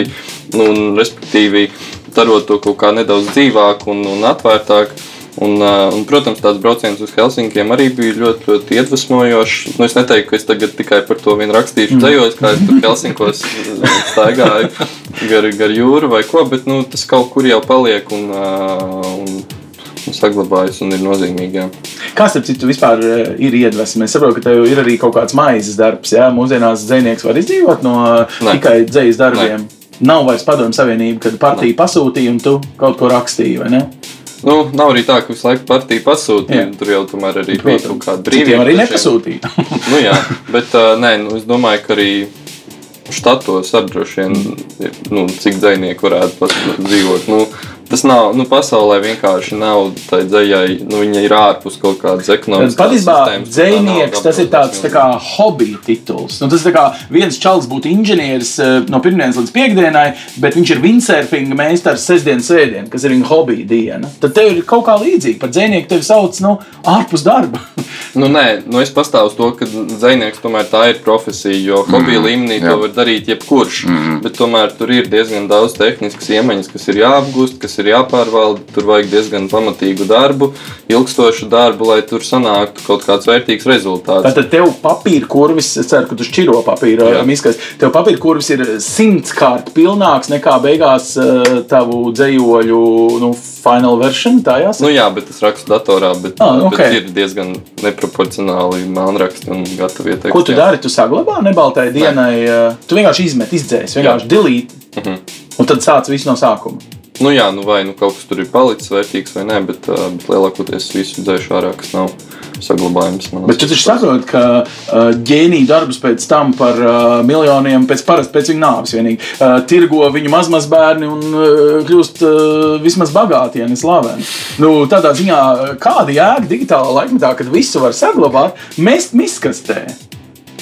S4: nu, respektīvi, darot to kaut kā nedaudz dzīvāk un, un atvērtāk. Un, eh, un, protams, tāds brauciens uz Helsinkiem arī bija ļoti, ļoti iedvesmojošs. Nu, es neteiktu, ka es tagad tikai par to vien rakstīšu dzējos, kā es tur Helsinkos eh, staigāju gar, gar jūru vai ko, bet nu, tas kaut kur jau paliek un, un saglabājas un ir nozīmīgi. Jā.
S2: Kas tam citu vispār eh, ir iedvesma? Es saprotu, ka tev ir arī kaut kāds maizes darbs. Jā, mūsdienās dzinieks var izdzīvot no ne. tikai dzīslas darbiem. Ne. Nav vairs padomju savienība, kad partija ne. pasūtīja un tu kaut ko rakstīji, vai ne?
S4: Nu, nav arī tā, ka visu laiku partija pasūtīja. Tur jau tomēr arī bija kaut kāda brīvība.
S2: Citiem arī nepasūtīja.
S4: nu, jā, bet uh, nē, nu, es domāju, ka arī štatos ar droši vien, nu, cik dzinieki varētu dzīvot. Nu, Tas nav, nu, pasaulē vienkārši nav tā dzējai, nu, viņa ir ārpus kaut kādas ekonomikas.
S2: Patiesībā dzējnieks tas ir tāds tā kā hobija tituls. Nu, tas ir kā viens čels būtu inženieris eh, no pirmdienas līdz piekdienai, bet viņš ir windsurfinga meistars sestdienas svētdien, kas ir viņa hobija diena. Tad tev ir kaut kā līdzīga. Pat dzējnieki tevi sauc, nu, ārpus darba.
S4: nu, nē, nu, es pastāvu to, ka dzējnieks tomēr tā ir profesija, jo hobija mm, līmenī jā. to var darīt jebkurš. Mm. Bet tomēr tur ir diezgan daudz tehniskas iemaņas, kas ir jāapgūst, kas ir jāpārvalda. Tur vajag diezgan pamatīgu darbu, ilgstošu darbu, lai tur sanāktu kaut kāds vērtīgs rezultāts.
S2: Tad tev papīra kurvis, es ceru, ka tu šķiro papīra miskas. Tev papīra kurvis ir simtkārt pilnāks nekā beigās uh, tavu dzējoļu nu, final version. Tā jāsaka.
S4: Nu, jā, bet es rakstu datorā, bet, ah, okay. bet ir diezgan neproporcionāli mānraksti un gatavi ieteikti.
S2: Ko tu jā. dari? Tu saglabā nebaltai dienai, ne. tu vienkārši izmet, izdzēsi, vienkārši delete. Uh mhm. -huh. Un tad sāc visu no sākuma.
S4: Nu, jā, nu vai nu kaut kas tur ir palicis vērtīgs vai nē, bet, bet lielākoties visu dzēšu ārā, kas nav saglabājums.
S2: Bet tu taču saproti, ka uh, ģēnija darbus pēc tam par uh, miljoniem, pēc parasti pēc viņa nāves vienīgi, uh, tirgo viņu mazmaz bērni un uh, kļūst uh, vismaz bagāti, ja ne slaveni. Nu, tādā ziņā, kāda jēga digitālā laikmetā, kad visu var saglabāt, mest miskastē.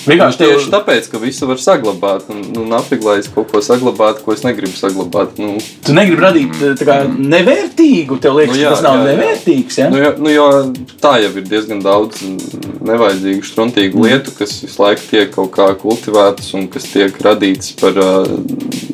S4: Vienkārši tev... tieši tāpēc, ka visu var saglabāt. Un, nu, es kaut ko saglabātu, ko es negribu saglabāt. Nu.
S2: Tu negribi radīt kā, nevērtīgu, tev liekas, nu, jā, tas nav jā, nevērtīgs. Ja?
S4: Nu, jo, nu, jo tā jau ir diezgan daudz nevajadzīgu, struntīgu mm. lietu, kas visu laiku tiek kaut kā kultivētas un kas tiek radītas par uh,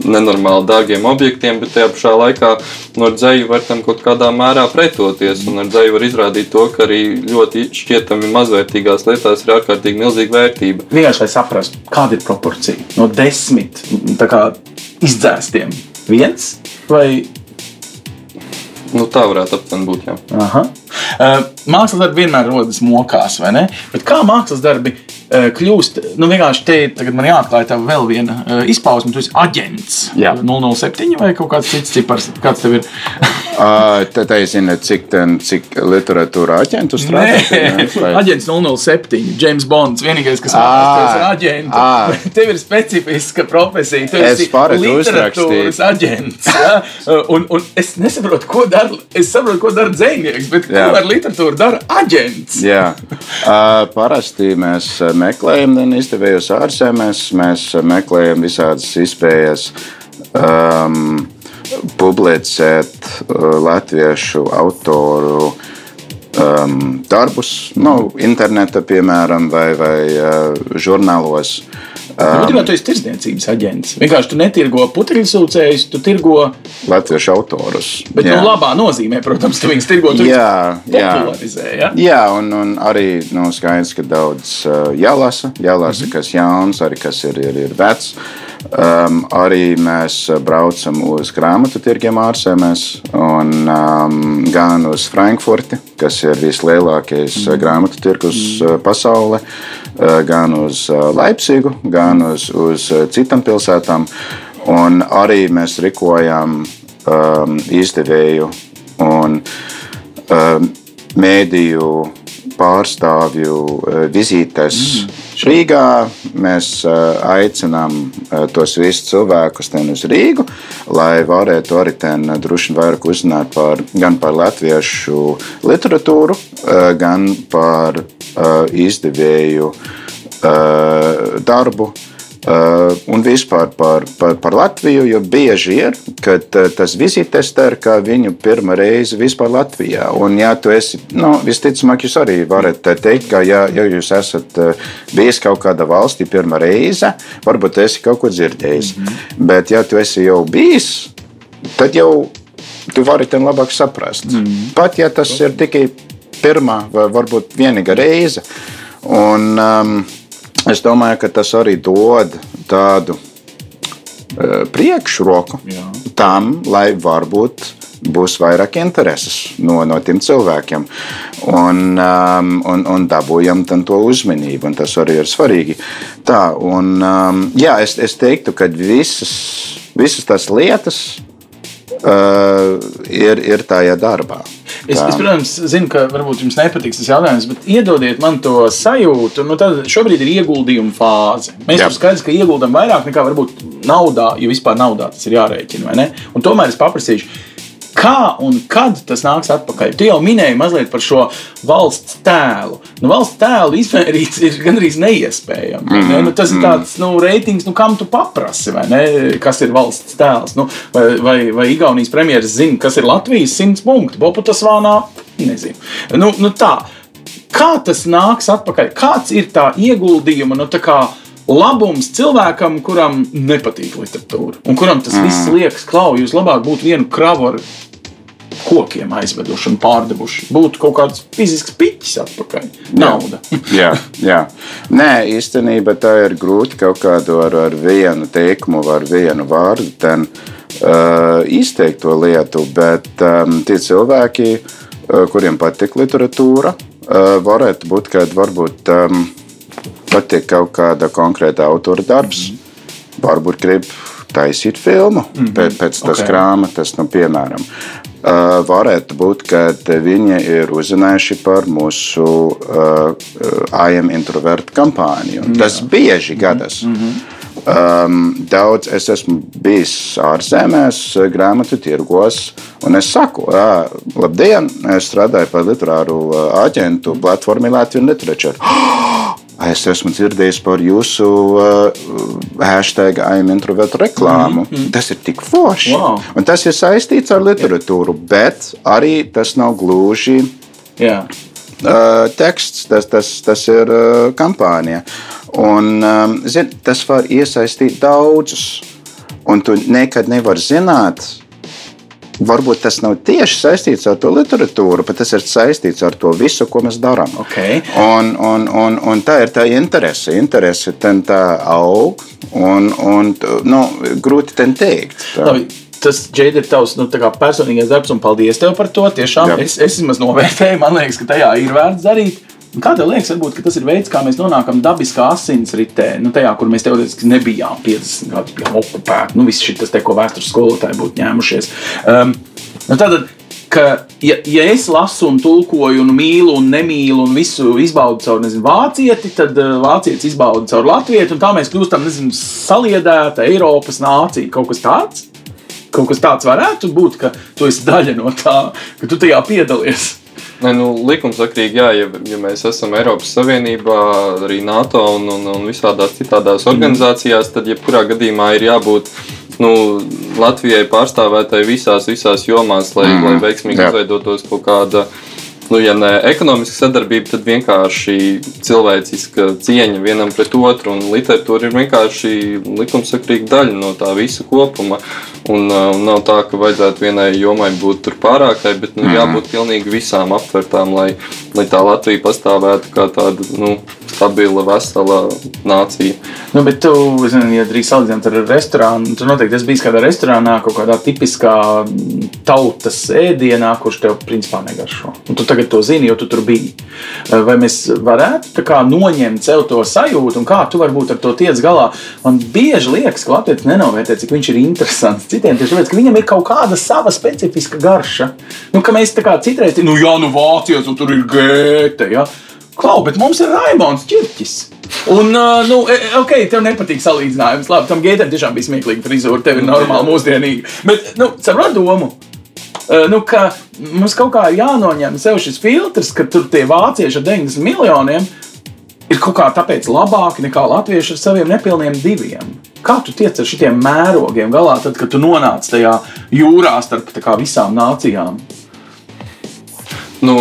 S4: nenormāli dārgiem objektiem, bet tajā pašā laikā no dzēju var tam kaut kādā mērā pretoties. Un ar dzēju var izrādīt to, ka arī ļoti šķietami mazvērtīgās lietās ir ārkārtīgi milzīga vērtība
S2: vienkārši lai saprastu, kāda ir proporcija no desmit kā, izdzēstiem. Viens vai
S4: Nu, tā varētu aptuveni būt. Jā.
S2: Aha. Mākslas darbi vienmēr rodas mokās, vai ne? Bet kā mākslas darbi kļūst? Nu, vienkārši te tagad man jāatklāj tā vēl viena uh, izpausme. Tu esi aģents. Jā. 007 vai kaut kāds cits cipars. Kāds tev ir?
S3: uh, tad es zinu, cik, ten, cik literatūra aģentu strādā.
S2: Vai... Aģents 007, James Bonds. Vienīgais, kas manā ir aģents. Tev ir specifiska profesija. Tu esi literatūras aģents. Ja? Un, un es nesaprotu, ko dara es saprotu, ko dara dzinieks, bet Jā. ko ar literatūru dara aģents?
S3: Jā, uh, parasti mēs meklējam izdevējus ārzemēs, mēs meklējam visādas iespējas. Um, publicēt uh, latviešu autoru um, darbus, nu, internetā, piemēram, vai, vai uh, žurnālos. Uh,
S2: Būtībā tu esi tirdzniecības aģents. Vienkārši tu netirgo putekļsūcējus, tu tirgo
S3: latviešu autorus.
S2: Bet jā. nu, labā nozīmē, protams, tu viņus tirgo. Tu jā, jā. Ja?
S3: jā, un, un arī nu, skaidrs, ka daudz uh, jālasa, jālasa, mm -hmm. kas jauns, arī kas ir, ir, ir vecs. Um, arī mēs braucam uz grāmatu tirgiem ārzemēs, un um, gan uz Frankfurti, kas ir vislielākais mm. grāmatu tirgus mm. pasaulē. Eh, gan uz eh, Leipzigu, gan uz, uz eh, citām pilsētām. Un arī mēs rīkojam um, izdevēju un um, mēdīju pārstāvju vizītes. Mm Rīgā. Mēs aicinām tos visus cilvēkus ten uz Rīgu, lai varētu arī ten droši vairāk uzzināt par, gan par latviešu literatūru, gan par izdevēju uh, darbu. Uh, un vispār par, par, par Latviju, jo bieži ir, ka uh, tas vizītes ir kā viņu pirmā reize vispār Latvijā. Un, ja tu esi, nu, visticamāk, jūs arī varat teikt, ka, ja, ja jūs esat uh, bijis kaut kādā valstī pirmā reize, varbūt esi kaut ko dzirdējis. Mm -hmm. Bet, ja tu esi jau bijis, tad jau tu vari tam labāk saprast. Mm -hmm. Pat ja tas ir tikai pirmā vai varbūt vienīgā reize. Un, um, es domāju, ka tas arī dod tādu uh, priekšroku Jā. tam, lai varbūt būs vairāk intereses no, no tiem cilvēkiem. Un, um, un, un dabūjam to uzmanību, un tas arī ir svarīgi. Tā, un, um, jā, es, es teiktu, ka visas, visas tās lietas uh, ir, ir tajā darbā.
S2: Es, es, protams, zinu, ka varbūt jums nepatiks tas jautājums, bet iedodiet man to sajūtu. Nu, tad šobrīd ir ieguldījuma fāze. Mēs tam skaidrs, ka ieguldām vairāk nekā varbūt naudā, jo vispār naudā tas ir jārēķina. Tomēr es paprasīšu, Kā un kad tas nāks atpakaļ? Tu jau minēji mazliet par šo valsts tēlu. Nu, valsts tēlu izmērīt ir gandrīz neiespējami. Mm -hmm. nu, tas ir tāds nu, reitings, nu, kam tu paprasti, kas ir valsts tēls. Nu, vai, vai, vai Igaunijas premjerministrs zina, kas ir Latvijas simts punkti? Boputasvānā nezinu. Nu, nu, tā. Kā tas nāks atpakaļ? Kāds ir tā ieguldījuma? Nu, tā kā, labums cilvēkam, kuram nepatīk literatūra, un kuram tas mm. viss liekas, klau, jūs labāk būtu vienu kravu ar kokiem aizveduši un pārdevuši. Būtu kaut kāds fizisks piķis atpakaļ. Nauda.
S3: jā, jā. Nē, īstenībā tā ir grūti kaut kādu ar, ar vienu teikumu, ar vienu vārdu ten, uh, izteikt to lietu, bet um, tie cilvēki, uh, kuriem patīk literatūra, uh, varētu būt kādi varbūt. Um, patīk kaut kāda konkrēta autora darbs, mm -hmm. varbūt grib taisīt filmu mm -hmm. pēc, pēc tās okay. grāmatas, nu, piemēram. Uh, varētu būt, ka viņi ir uzzinājuši par mūsu uh, IM introvertu kampāniju. Jā. Tas bieži gadās. Mm -hmm. Um, daudz es esmu bijis ārzemēs, grāmatu tirgos, un es saku, uh, labdien, es strādāju par literāru aģentu platformu Latvijas literatūru. Es esmu dzirdējis par jūsu uh, hashtag I'm introvert reklāmu. Mm -hmm. Tas ir tik forši. Wow. Un tas ir saistīts ar literatūru, yeah. bet arī tas nav gluži yeah. uh, teksts, tas, tas, tas ir uh, kampānija. Un, um, zin, tas var iesaistīt daudzus. Un tu nekad nevari zināt, varbūt tas nav tieši saistīts ar to literatūru, bet tas ir saistīts ar to visu, ko mēs darām.
S2: Okay.
S3: Un, un, un, un tā ir tā interese. Interese ten tā aug, un, un nu, grūti ten teikt. Tā.
S2: Labi tas Džeida, ir tavs nu, personīgais darbs, un paldies tev par to. Tiešām Jā. es, es vismaz novērtēju, man liekas, ka tajā ir vērts darīt. Kā tev liekas, varbūt, tas ir veids, kā mēs nonākam dabiskā asinsritē, nu, tajā, kur mēs teorētiski nebijām 50 gadus, bijām okupēti. Nu, viss šis, te, ko vēstures skolotāji būtu ņēmušies. Um, nu, tātad, ka, ja, ja es lasu un tulkoju, un mīlu un nemīlu, un visu izbaudu caur nezinu, vācieti, tad uh, vācietis izbauda caur latviešu, un tā mēs kļūstam nezinu, saliedēta Eiropas nācija. Kaut kas tāds? Kaut kas tāds varētu būt, ka tu esi daļa no tā, ka tu tajā piedalies.
S4: Ne, nu, likumsakrīgi, jā, ja, ja mēs esam Eiropas Savienībā, arī NATO un, un, un visādās citādās mhm. organizācijās, tad jebkurā gadījumā ir jābūt nu, Latvijai pārstāvētai visās, visās jomās, lai, mm. lai veiksmīgi izveidotos kaut kāda. Nu, ja ne ekonomiska sadarbība, tad vienkārši cilvēciska cieņa vienam pret otru. Un literatūra ir vienkārši likumsakrīga daļa no tā visa kopuma. Un, uh, nav tā, ka vajadzētu vienai jomai būt pārākai, bet nu, jābūt pilnīgi visām aptvertām, lai, lai tā Latvija pastāvētu kā tāda nu, stabila, vesela nācija.
S2: Nu, bet tu, zini, ja drīz salīdzināt ar restorānu, tu noteikti esi bijis kādā restorānā, kaut kādā tipiskā tautas ēdienā, kurš tev principā negaršo. Un tu tagad to zini, jo tu tur biji. Vai mēs varētu kā, noņemt sev to sajūtu, un kā tu varbūt ar to tiec galā? Man bieži liekas, ka Latvijas nenovērtē, cik viņš ir interesants citiem tieši tāpēc, ka viņam ir kaut kāda sava specifiska garša. Nu, ka mēs tā kā citreiz, nu, jā, nu, vācietis, un tur ir gēta. Ja? Klau, bet mums ir Raimons Čirķis. Un, uh, nu, e, ok, tev nepatīk salīdzinājums. Labi, tam gētam tiešām bija smieklīga frizūra, tev ir normāli mūsdienīga. Bet, nu, saprot domu. Uh, nu, ka mums kaut kā ir jānoņem sev šis filtrs, ka tur tie vācieši ar 90 miljoniem ir kaut kā tāpēc labāki nekā latvieši ar saviem nepilniem diviem. Kā tu tiec ar šiem mērogiem galā, tad, kad tu nonāc tajā jūrā starp kā, visām nācijām?
S4: Nu,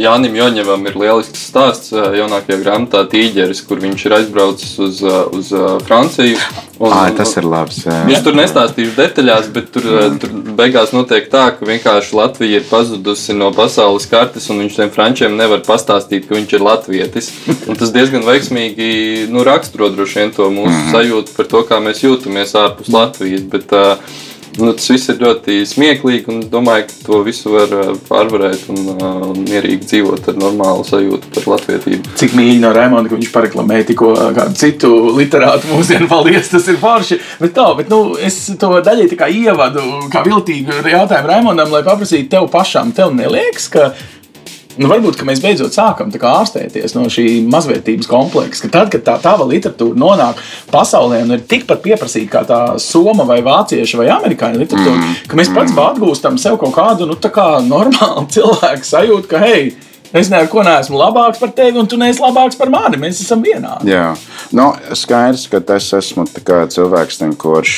S4: Jānis Joņevam ir lielisks stāsts jaunākajā grāmatā Tīģeris, kur viņš ir aizbraucis uz, uz Franciju.
S3: Un, à, tas ir labs. Jā.
S4: Viņš tur nestāstīšu detaļās, bet tur, tur beigās notiek tā, ka vienkārši Latvija ir pazudusi no pasaules kartes, un viņš tiem frančiem nevar pastāstīt, ka viņš ir latvietis. Un tas diezgan veiksmīgi nu, raksturo droši vien to mūsu mm sajūtu par to, kā mēs jūtamies ārpus Latvijas. Bet, uh, Nu, tas viss ir ļoti smieklīgi, un domāju, ka to visu var uh, pārvarēt un uh, mierīgi dzīvot ar normālu sajūtu par latvietību.
S2: Cik mīļi no Raimonda, ka viņš pareklamēja tikko kādu citu literātu mūsdienu paldies, tas ir forši. Bet tā, bet nu, es to daļai tā kā ievadu, kā viltīgu jautājumu Raimondam, lai paprasītu tev pašam, tev neliekas, ka Nu, varbūt mēs beidzot sākam ārstēties no šī mazvērtības kompleksa. Ka tad, kad tā tava literatūra nonāk pasaulē un ir tikpat pieprasīta kā tā soma vai vācieša vai amerikāņu literatūra, mm. ka mēs pats atgūstam sev kaut kādu nu, kā normālu cilvēku sajūtu, ka hei, Es neko neesmu labāks par tevi, un tu neesi labāks par mani. Mēs esam vienādi.
S3: Jā, nu, skaidrs, ka es esmu cilvēks, kurš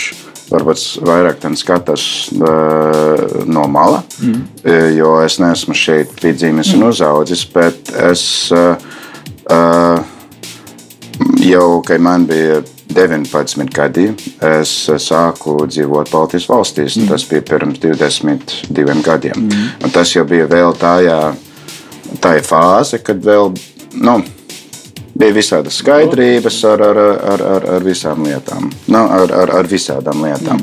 S3: varbūt vairāk skatās uh, no mala, mm. jo es neesmu šeit piedzimis mm. un uzaudzis, bet es uh, uh, jau, kad man bija 19 gadi, es sāku dzīvot Baltijas valstīs. Mm. Tas bija pirms 22 gadiem. Mm. Un tas jau bija vēl tajā, tajā fāze, kad vēl. Nu, bija visādas skaidrības ar, ar, ar, ar, ar visām lietām, nu, ar, ar, ar visādām lietām.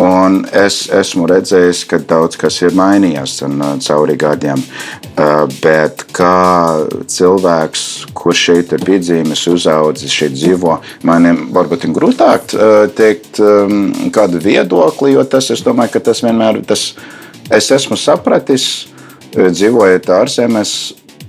S3: Un es esmu redzējis, ka daudz kas ir mainījies cauri gadiem. Bet kā cilvēks, kurš šeit ir piedzīvis, uzaugusi, šeit dzīvo, man varbūt ir grūtāk teikt kādu viedokli, jo tas, es domāju, ka tas vienmēr, tas, es esmu sapratis, dzīvojot ārzemēs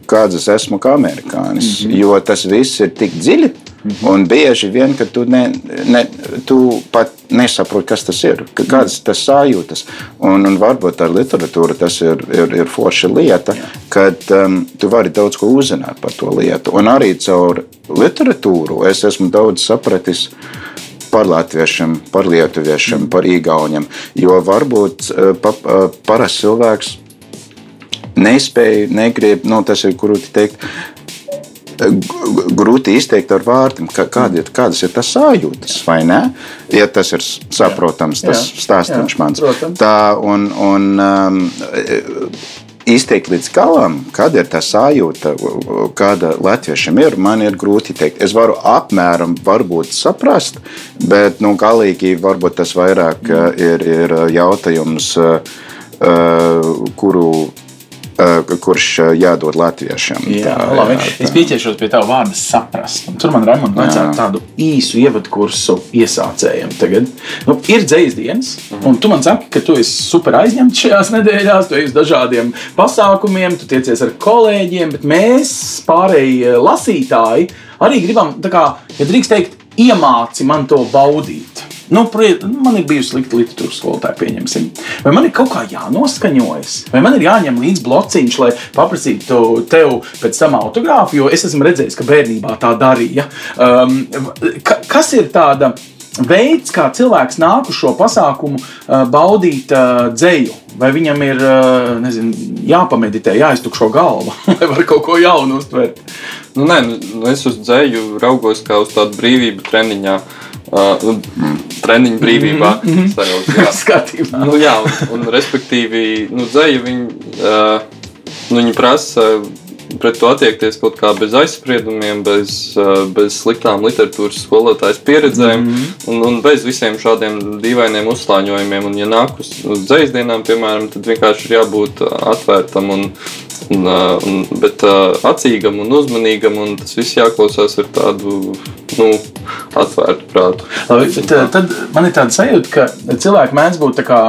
S3: kāds es esmu kā amerikānis. Mm -hmm. Jo tas viss ir tik dziļi. Mm -hmm. Un bieži vien, ka tu, ne, ne, tu pat nesaproti, kas tas ir, kādas tas sajūtas. Un, un varbūt ar literatūru tas ir, ir, ir forša lieta, Jā. kad um, tu vari daudz ko uzzināt par to lietu. Un arī caur literatūru es esmu daudz sapratis par latviešiem, par lietuviešiem, mm. par īgauniem. Jo varbūt uh, pa, uh, parasts cilvēks nespēju, negrib, nu, tas ir grūti teikt. Grūti izteikt ar vārdiem, kāda ir, kādas ir tas sajūtas, vai ne? Ja tas ir saprotams, tas stāstījums mans. Protams. Tā, un, un um, izteikt līdz galam, kāda ir tā sajūta, kāda latviešiem ir, man ir grūti pateikt. Es varu apmēram varbūt saprast, bet nu, galīgi varbūt tas vairāk mm. ir, ir jautājums, uh, kuru kurš eh, jādod latviešiem.
S2: Jā, tā, labi. Jā, tā. Es pieķeršos pie tā vārda saprast. Un tur man Raimonds vajadzētu tādu īsu ievadu kursu iesācējiem. Tagad nu, ir dzīs dienas, un tu man saki, ka tu esi super aizņemts šajās nedēļās, tu esi uz dažādiem pasākumiem, tu tiecies ar kolēģiem, bet mēs pārējie lasītāji arī gribam, kā, ja drīkst teikt, iemāci man to baudīt. Nu, man ir bijusi slikta literatūras skolotāja, pieņemsim. Vai man ir kaut kā jānoskaņojas, vai man ir jāņem līdzi blociņš, lai paprasītu tev pēc tam autogrāfu, jo es esmu redzējis, ka bērnībā tā darīja. Um, ka, kas ir tāda? veids, kā cilvēks nāk uz šo pasākumu, uh, baudīt uh, dzēju. Vai viņam ir uh, nezinu, jāpameditē, jāiztukšo galva, vai var kaut ko jaunu uztvert?
S4: Nu, nē, nu, es uz dzēju raugos kā uz tādu brīvību treniņā. Uh, treniņu brīvībā. Mm -hmm.
S2: Sajūta, jā, skatībā.
S4: Nu, jā, un, un respektīvi, nu, dzēja viņi, uh, nu, viņi prasa pret to attiekties kaut kā bez aizspriedumiem, bez, bez sliktām literatūras skolotājas pieredzēm mm -hmm. un, un bez visiem šādiem dīvainiem uzslāņojumiem. Un, ja nāk uz, uz dzīs dienām, piemēram, tad vienkārši ir jābūt atvērtam un, un, un bet, acīgam un uzmanīgam, un tas viss jāklausās ar tādu nu, atvērtu prātu.
S2: Labi, bet, tad man ir tāda sajūta, ka cilvēki mēdz būt tā kā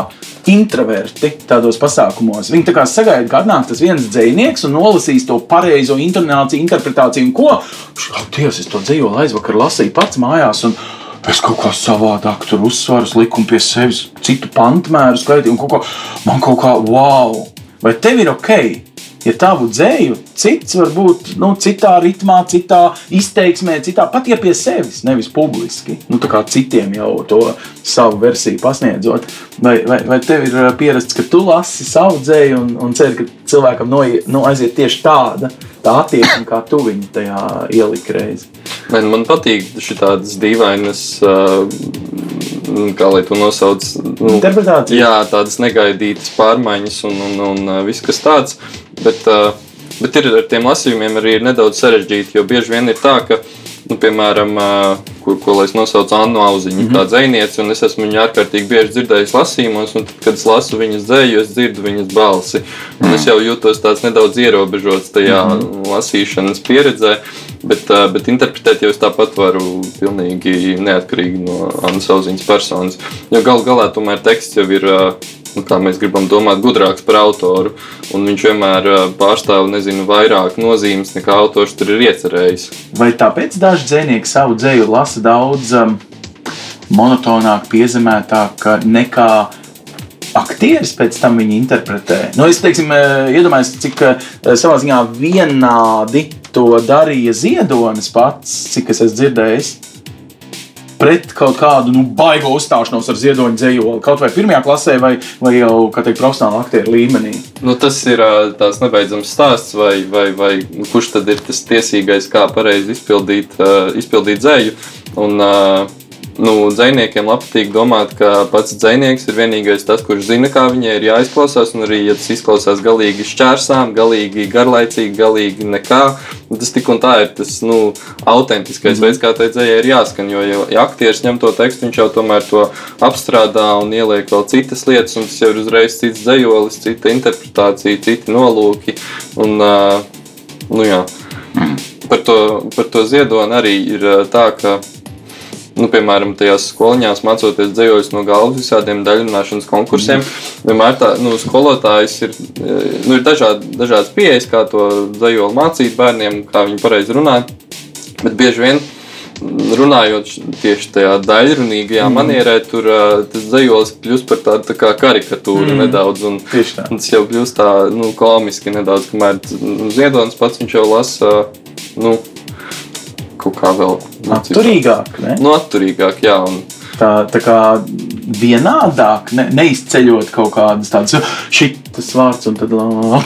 S2: introverti tādos pasākumos. Viņi tā kā sagaida, ka atnāk tas viens dzinieks un nolasīs to pareizo intonāciju, interpretāciju un ko. Oh, Dievs, es to dzīvoju aizvakar lasīju pats mājās. Un, Es kaut kā savādāk tur uzsveru, liku pie sevis citu pantmēru, skaitīju, un kaut kā, man kaut kā, wow, vai tev ir ok? Ja tavu dzēju cits var būt nu, citā ritmā, citā izteiksmē, citā pat ja pie sevis, nevis publiski. Nu, tā kā citiem jau to savu versiju pasniedzot. Vai, vai, vai tev ir pierasts, ka tu lasi savu dzēju un, un ceri, ka cilvēkam no, nu, aiziet tieši tāda tā attieksme, kā tu viņu tajā ieliki reizi?
S4: Man, man patīk šādas dīvainas. Uh, kā lai to nosauc?
S2: Nu.
S4: Jā, tādas negaidītas pārmaiņas un, un, un viss kas tāds. Bet, bet ir ar tiem lasījumiem arī nedaudz sarežģīti, jo bieži vien ir tā, ka nu, piemēram, ko, ko es nosaucu Annu Auziņu, mm -hmm. tā dziniece, un es esmu viņu ārkārtīgi bieži dzirdējis lasījumos, un tad, kad es lasu viņas dzēju, es dzirdu viņas balsi. Un es jau jūtos tāds nedaudz ierobežots tajā mm -hmm. lasīšanas pieredzē. Bet, bet interpretēt jau es tāpat varu pilnīgi neatkarīgi no Annas Auziņas personas. Jo gal galā tomēr teksts jau ir nu, kā mēs gribam domāt, gudrāks par autoru. Un viņš vienmēr pārstāv nezinu, vairāk nozīmes nekā autors tur ir iecerējis.
S2: Vai tāpēc daži dzinieki savu dzēju lasa daudz um, monotonāk, piezemētāk nekā aktieris pēc tam viņu interpretē. Nu, es teiksim, iedomājos, cik savā ziņā vienādi to darīja Ziedonis pats, cik es esmu dzirdējis pret kaut kādu nu, baigo uzstāšanos ar ziedoņa dzējoli, kaut vai pirmajā klasē, vai, vai jau teikt, profesionāla aktieru līmenī.
S4: Nu, tas ir tāds nebeidzams stāsts, vai, vai, vai kurš tad ir tas tiesīgais, kā pareizi izpildīt, izpildīt dzēju. Un, uh, nu, dziniekiem patīk domāt, ka pats dzinieks ir vienīgais, tas, kurš zina, kā viņai ir jāizklausās. Un arī, ja tas izklausās galīgi šķērsām, galīgi garlaicīgi, galīgi nekā, tas tik un tā ir tas nu, autentiskais mm. veids, kā tai dzējai ir jāskan. Jo, ja aktieris ņem to tekstu, viņš jau tomēr to apstrādā un ieliek vēl citas lietas, un tas jau ir uzreiz cits dzējolis, cita interpretācija, citi nolūki. Un, uh, nu, jā. Mm. Par to, par to ziedoni arī ir tā, ka nu, piemēram, tajās skoliņās mācoties dzējoļus no galvas visādiem daļrunāšanas konkursiem. Mm. Vienmēr tā, nu, skolotājs ir, nu, ir dažādi, dažādas pieejas, kā to dzējoli mācīt bērniem, kā viņi pareizi runāt. Bet bieži vien runājot tieši tajā daļrunīgajā mm. manierē, tur tas dzējolis kļūst par tādu tā kā karikatūru mm. nedaudz. Un, un tas jau kļūst tā nu, komiski nedaudz, kamēr Ziedonis pats viņš jau lasa. Nu, kaut kā vēl
S2: atturīgāk. Ne?
S4: Nu, atturīgāk, jā. Un...
S2: Tā, tā kā vienādāk, ne, neizceļot kaut kādas tādas, šis vārds un tad,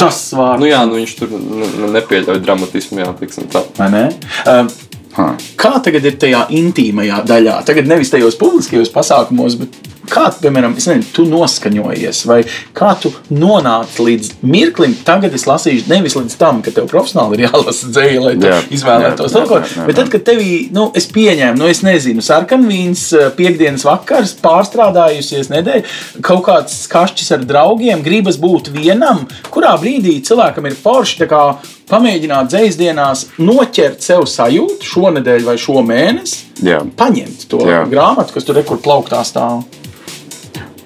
S2: tas vārds.
S4: Nu, jā, nu, viņš tur nu, nepieļauj dramatismu, jā, tiksim tā.
S2: Vai ne? Um, Ha. Kā tagad ir tajā intīmajā daļā? Tagad nevis tajos publiskajos pasākumos, bet kā, piemēram, nezinu, tu noskaņojies, vai kā tu nonāci līdz mirklim, tagad es lasīšu, nevis līdz tam, ka tev profesionāli ir jālasa dzēja, lai jā, izvēlētos to ko. Bet tad, kad tevī, nu, es pieņēmu, nu, es nezinu, sarkanvīns, eh, piekdienas vakars, pārstrādājusies nedēļa, kaut kāds kašķis ar draugiem, gribas būt vienam, kurā brīdī cilvēkam ir forši pamēģināt dzīsdienās noķert sev sajūtu šonadēļ vai šo mēnesi, Jā. paņemt to Jā. grāmatu, kas tur ir, kur plauktā stāv.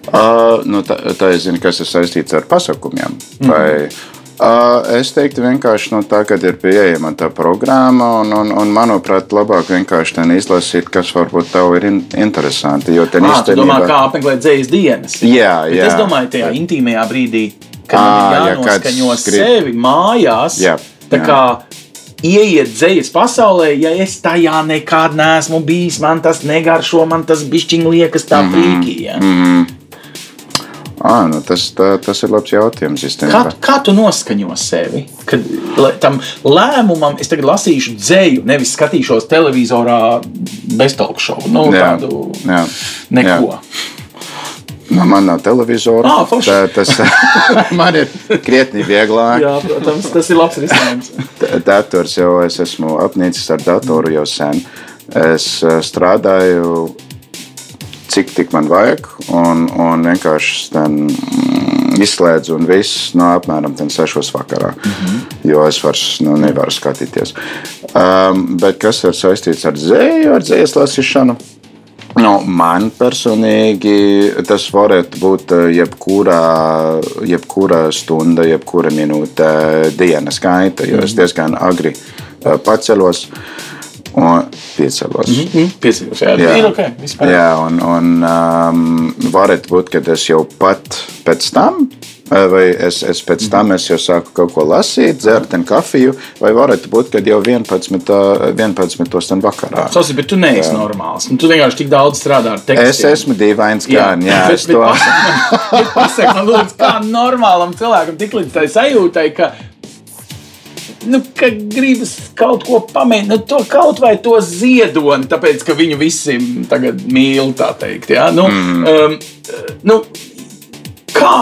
S3: Uh, nu, tā, tā es zinu, kas ir saistīts ar pasaukumiem. Mm. Vai, uh, es teiktu, vienkārši no nu, tā, kad ir pieejama tā programma, un, un, un manuprāt, labāk vienkārši ten izlasīt, kas varbūt tev ir in interesanti. Jo ten
S2: īstenībā... domā, kā apmeklēt dzīslas dienas.
S3: Jā, Bet jā.
S2: Es domāju, tajā intīmajā brīdī, kad à, ir jānoskaņo ja sevi mājās. Jā. Tā kā ieiet dzīslas pasaulē, ja es tajā nekad neesmu bijis, man tas negaršo, man tas bišķiņ liekas tā -hmm. prīkī. Ja? Mm -hmm.
S3: À, nu tas, tā, tas ir labs jautājums.
S2: Kā, kā tu noskaņo sevi? Kad tam lēmumam es tagad lasīšu dzēju, nevis skatīšos televizorā beztalkšovu. Nu, jā, tādu jā, neko. Jā.
S3: Nu, man nav televizora.
S2: Ah, tā,
S3: tas man ir krietni vieglāk.
S2: Jā, protams, tas ir labs risinājums.
S3: Dators jau es esmu apnicis ar datoru jau sen. Es eh, strādāju cik tik man vajag, un, un vienkārši ten, mm, izslēdzu un viss no apmēram 6 vakarā. Mm -hmm. Jo es vairs nu, nevaru skatīties. Um, bet kas ir saistīts ar dzēju, ar dzējas lasīšanu? Nu, man personīgi tas varētu būt eh, jebkurā, jebkurā stunda, jebkura minūte dienas gaita, jo es diezgan agri eh, paceļos un pieceļos. Mm
S2: -hmm. Pieceļos, jā, jā. ir ok. Vispār.
S3: Jā, un, un um, varētu būt, ka es jau pat pēc tam vai es, es pēc tam es jau sāku kaut ko lasīt, dzert kafiju, vai varētu būt, ka jau 11. 11. vakarā.
S2: Tas ir, bet tu neesi jā. normāls. Nu, tu vienkārši tik daudz strādā ar tekstu.
S3: Es esmu dīvains, kā jā, jā,
S2: bet,
S3: es to
S2: esmu. Pasaka man, lūdzu, kā normālam cilvēkam tik līdz tai sajūtai, ka nu, ka gribas kaut ko pamēģināt, nu, to kaut vai to ziedoni, tāpēc ka viņu visi tagad mīl, tā teikt. Ja? Nu, mm. um, nu, kā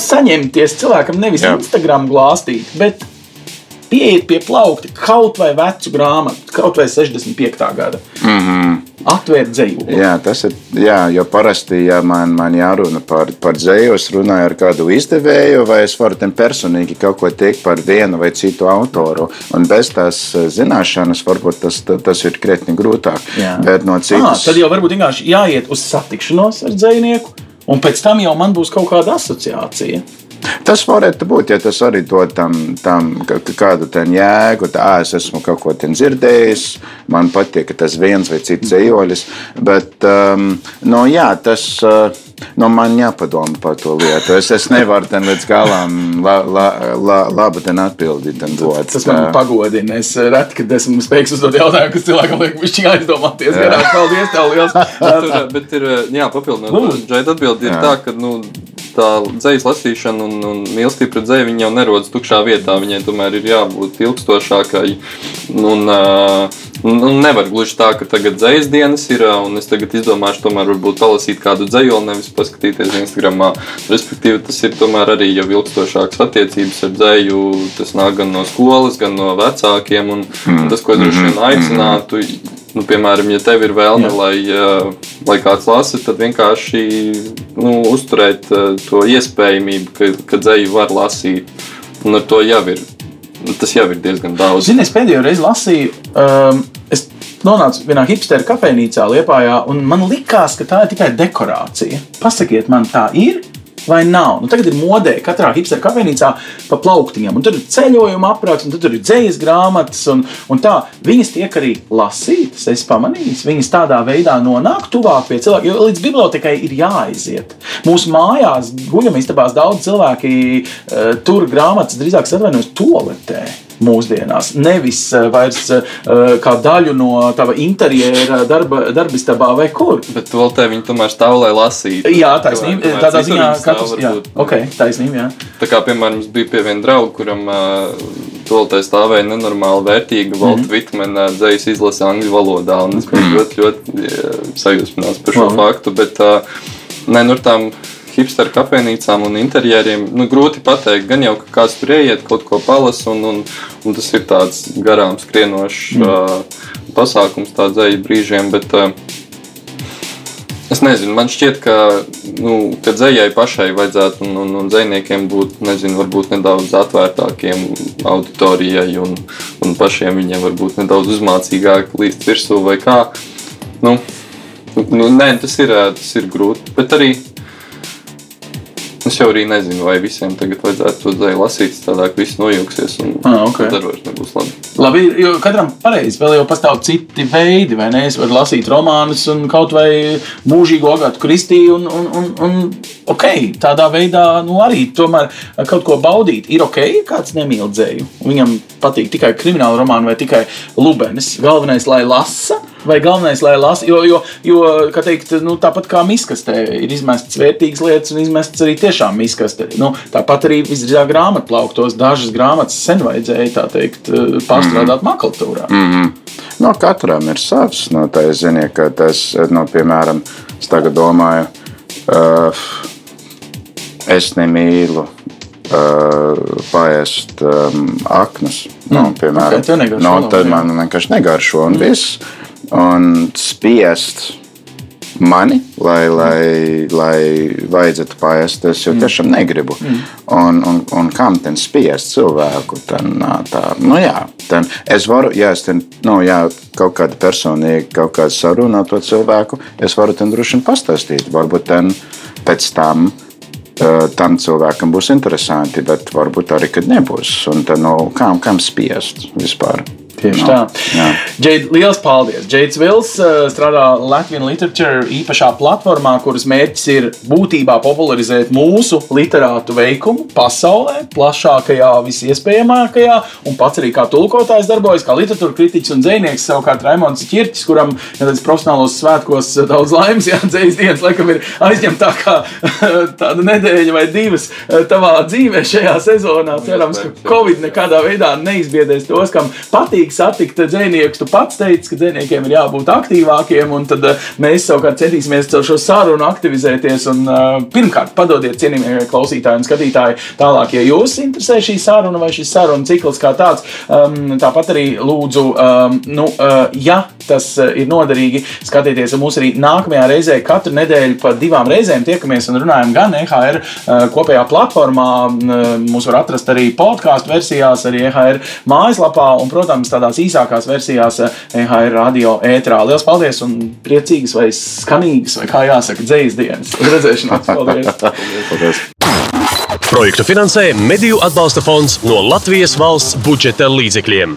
S2: saņemties cilvēkam nevis Jā. Instagram glāstīt, bet pieiet pie plaukta kaut vai vecu grāmatu, kaut vai 65. gada. Mm -hmm. Atvērt dzēju.
S3: Jā, tas ir. Jā, jo parasti, ja man, man jārunā par, par dzēju, es runāju ar kādu izdevēju, vai es varu tam personīgi kaut ko teikt par vienu vai citu autoru. Un bez tās eh, zināšanas, varbūt tas, tas ir krietni grūtāk. Jā. Bet no citas.
S2: Ah, tad jau varbūt vienkārši jāiet uz satikšanos ar dzējnieku Un pēc tam jau man būs kaut kāda asociācija.
S3: Tas varētu būt, ja tas arī dod tam, tam kādu jēgu, tā es esmu kaut ko dzirdējis, man patīk tas viens vai cits ejolis. Bet, um, no, jā, tas, uh, no man jāpadomā par to lietu. Es, es nevaru tam līdz galam la, la, la, labi atbildīt. Dot.
S2: Tas man pagodina. Es reti, kad esmu spējīgs uzdot jautājumu, kas cilvēkam liek viņš aizdomāties. Garāk, paldies, tev liels.
S4: Tur, bet ir, jā, papildinot, Džaida atbildi ir tā, ka, nu, tā dzīslas lasīšana un, un mīlestība pret dzīvi jau nerodas tukšā vietā. Viņai tomēr ir jābūt ilgstošākai. Un, un, un nevar gluži tā, ka tagad dzīslas dienas ir, un es tagad izdomāšu, tomēr varbūt palasīt kādu dzīslu, nevis paskatīties Instagram. Respektīvi, tas ir tomēr arī jau ilgstošākas attiecības ar dzīslu. Tas nāk gan no skolas, gan no vecākiem. Un, un tas, ko es droši vien aicinātu, nu, piemēram, ja tev ir vēlme, lai, lai kāds lasa, tad vienkārši nu, uzturēt to iespējamību, ka, ka dzēju var lasīt. Un ar to jau ir. Tas jau ir diezgan daudz.
S2: Zini, es pēdējo reizi lasīju, um, es nonācu vienā hipsteru kafejnīcā Lietpājā, un man likās, ka tā ir tikai dekorācija. Pasakiet, man tā ir vai nav. Nu, tagad ir modē katrā hipsteru kafejnīcā pa plauktiņiem. Tur ir ceļojuma apraksts, un tur ir dzīslas grāmatas. Un, un tā, viņas tiek arī lasītas. Es pamanīju, viņas tādā veidā nonāk tuvāk pie cilvēkiem. Jo līdz bibliotekai ir jāaiziet. Mūsu mājās, guļamistabās, daudz cilvēki uh, tur grāmatas drīzāk atvainojas toaletē mūsdienās. Nevis uh, vairs uh, kā daļu no tava interjera darba, darbistabā vai kur.
S4: Bet vēl te viņi tomēr stāv, lai lasītu.
S2: Jā, taisnība. Tādā ziņā katrs, jā, ok, taisnība, jā.
S4: Tā kā, piemēram, mums bija pie viena drauga, kuram uh, Tolotē stāvēja nenormāli vērtīga Volta mm -hmm. Vitmena dzējas izlase angļu valodā. Es biju mm. ļoti, ļoti sajūsmināts par šo mm. faktu. Bet, ne, nu, tām hipsteru kafejnīcām un interjeriem. Nu, grūti pateikt, gan jau ka kāds tur ieiet, kaut ko palasa, un, un, un tas ir tāds garām skrienošs mm. uh, pasākums, eju brīžiem. Bet, uh, Es nezinu, man šķiet, ka, nu, ka dzējai pašai vajadzētu un, un, un dzējniekiem būt nezinu, varbūt nedaudz atvērtākiem auditorijai un, un pašiem viņiem varbūt nedaudz uzmācīgāk līdz virsū vai kā. Nu, nu, nē, tas ir, tas ir grūti, bet arī Es jau arī nezinu, vai visiem tagad vajadzētu to dzēju lasīt, tādā ka viss nojauksies un ah, okay. vairs nebūs labi.
S2: Labi, jo katram pareizi vēl jau pastāv citi veidi, vai ne? Es varu lasīt romānus un kaut vai mūžīgo agātu Kristīnu un, un, un, un ok, tādā veidā nu, arī tomēr kaut ko baudīt. Ir ok, ja kāds nemīl dzēju. Viņam patīk tikai krimināla romāna vai tikai lubenis. Galvenais, lai lasa Vai galvenais, lai lasa, jo, jo, jo kā teikt, nu, tāpat kā miskastē ir izmestas vērtīgas lietas un izmestas arī tiešām miskastē. Nu, tāpat arī visdrīzāk grāmatplauktos dažas grāmatas sen vajadzēja teikt, pārstrādāt mm -hmm. makulatūrā.
S3: Mm -hmm. No katram ir savs. No, tā, es zinu, ka tas, no, piemēram, es tagad domāju, uh, es nemīlu Uh, paēst um, aknas. Nu, mm. piemēram, okay, no, tad man vienkārši negaršo. Un mm. viss, un spiest mani, lai, lai, lai vajadzētu paēst. Es jau tiešām negribu. Un, un, un kam ten spiest cilvēku? Ten, tā, nu jā, ten, es varu, ja es ten, nu, jā, kaut kāda personīga, kaut kāda saruna ar to cilvēku, es varu ten droši vien pastāstīt. Varbūt ten pēc tam. Tam cilvēkam būs interesanti, bet varbūt arī, kad nebūs. Un tad, nu, kam, kam spiest vispār?
S2: Tieši
S3: Nu,
S2: tā.
S3: jā.
S2: Džeid, liels paldies! Džeids Vils uh, strādā Latvijas Literature īpašā platformā, kuras mērķis ir būtībā popularizēt mūsu literātu veikumu pasaulē, plašākajā, visiespējamākajā, un pats arī kā tulkotājs darbojas, kā literatūra kritiķis un dzinieks. Savukārt Raimons Čirtis, kuram ja profesionālos svētkos daudz laimes, jā, dzīs dienas, laikam ir aizņemta kā tāda nedēļa vai divas tavā dzīvē šajā sezonā. Cerams, ka Covid nekādā veidā neizbiedēs tos, kam patīk satikt dziniekus. Tu pats teici, ka dziniekiem ir jābūt aktīvākiem, un tad uh, mēs savukārt centīsimies caur šo sarunu aktivizēties. Un, uh, pirmkārt, padodiet cienījamie klausītāji un skatītāji tālāk, ja jūs interesē šī saruna vai šis sarunu cikls kā tāds. Um, tāpat arī lūdzu, um, nu, uh, ja tas ir noderīgi, skatieties mūs arī nākamajā reizē. Katru nedēļu pa divām reizēm tiekamies un runājam gan EHR uh, kopējā platformā. Uh, mūs var atrast arī podkāstu versijās, arī EHR mājaslapā un, protams, tādās īsākās versijās EHR radio ētrā. Lielas paldies un priecīgas vai skanīgas, vai kā jāsaka, dzīs dienas. Uz redzēšanos! Paldies!
S3: Paldies.
S1: Projektu finansē Mediju atbalsta fonds no Latvijas valsts budžeta līdzekļiem.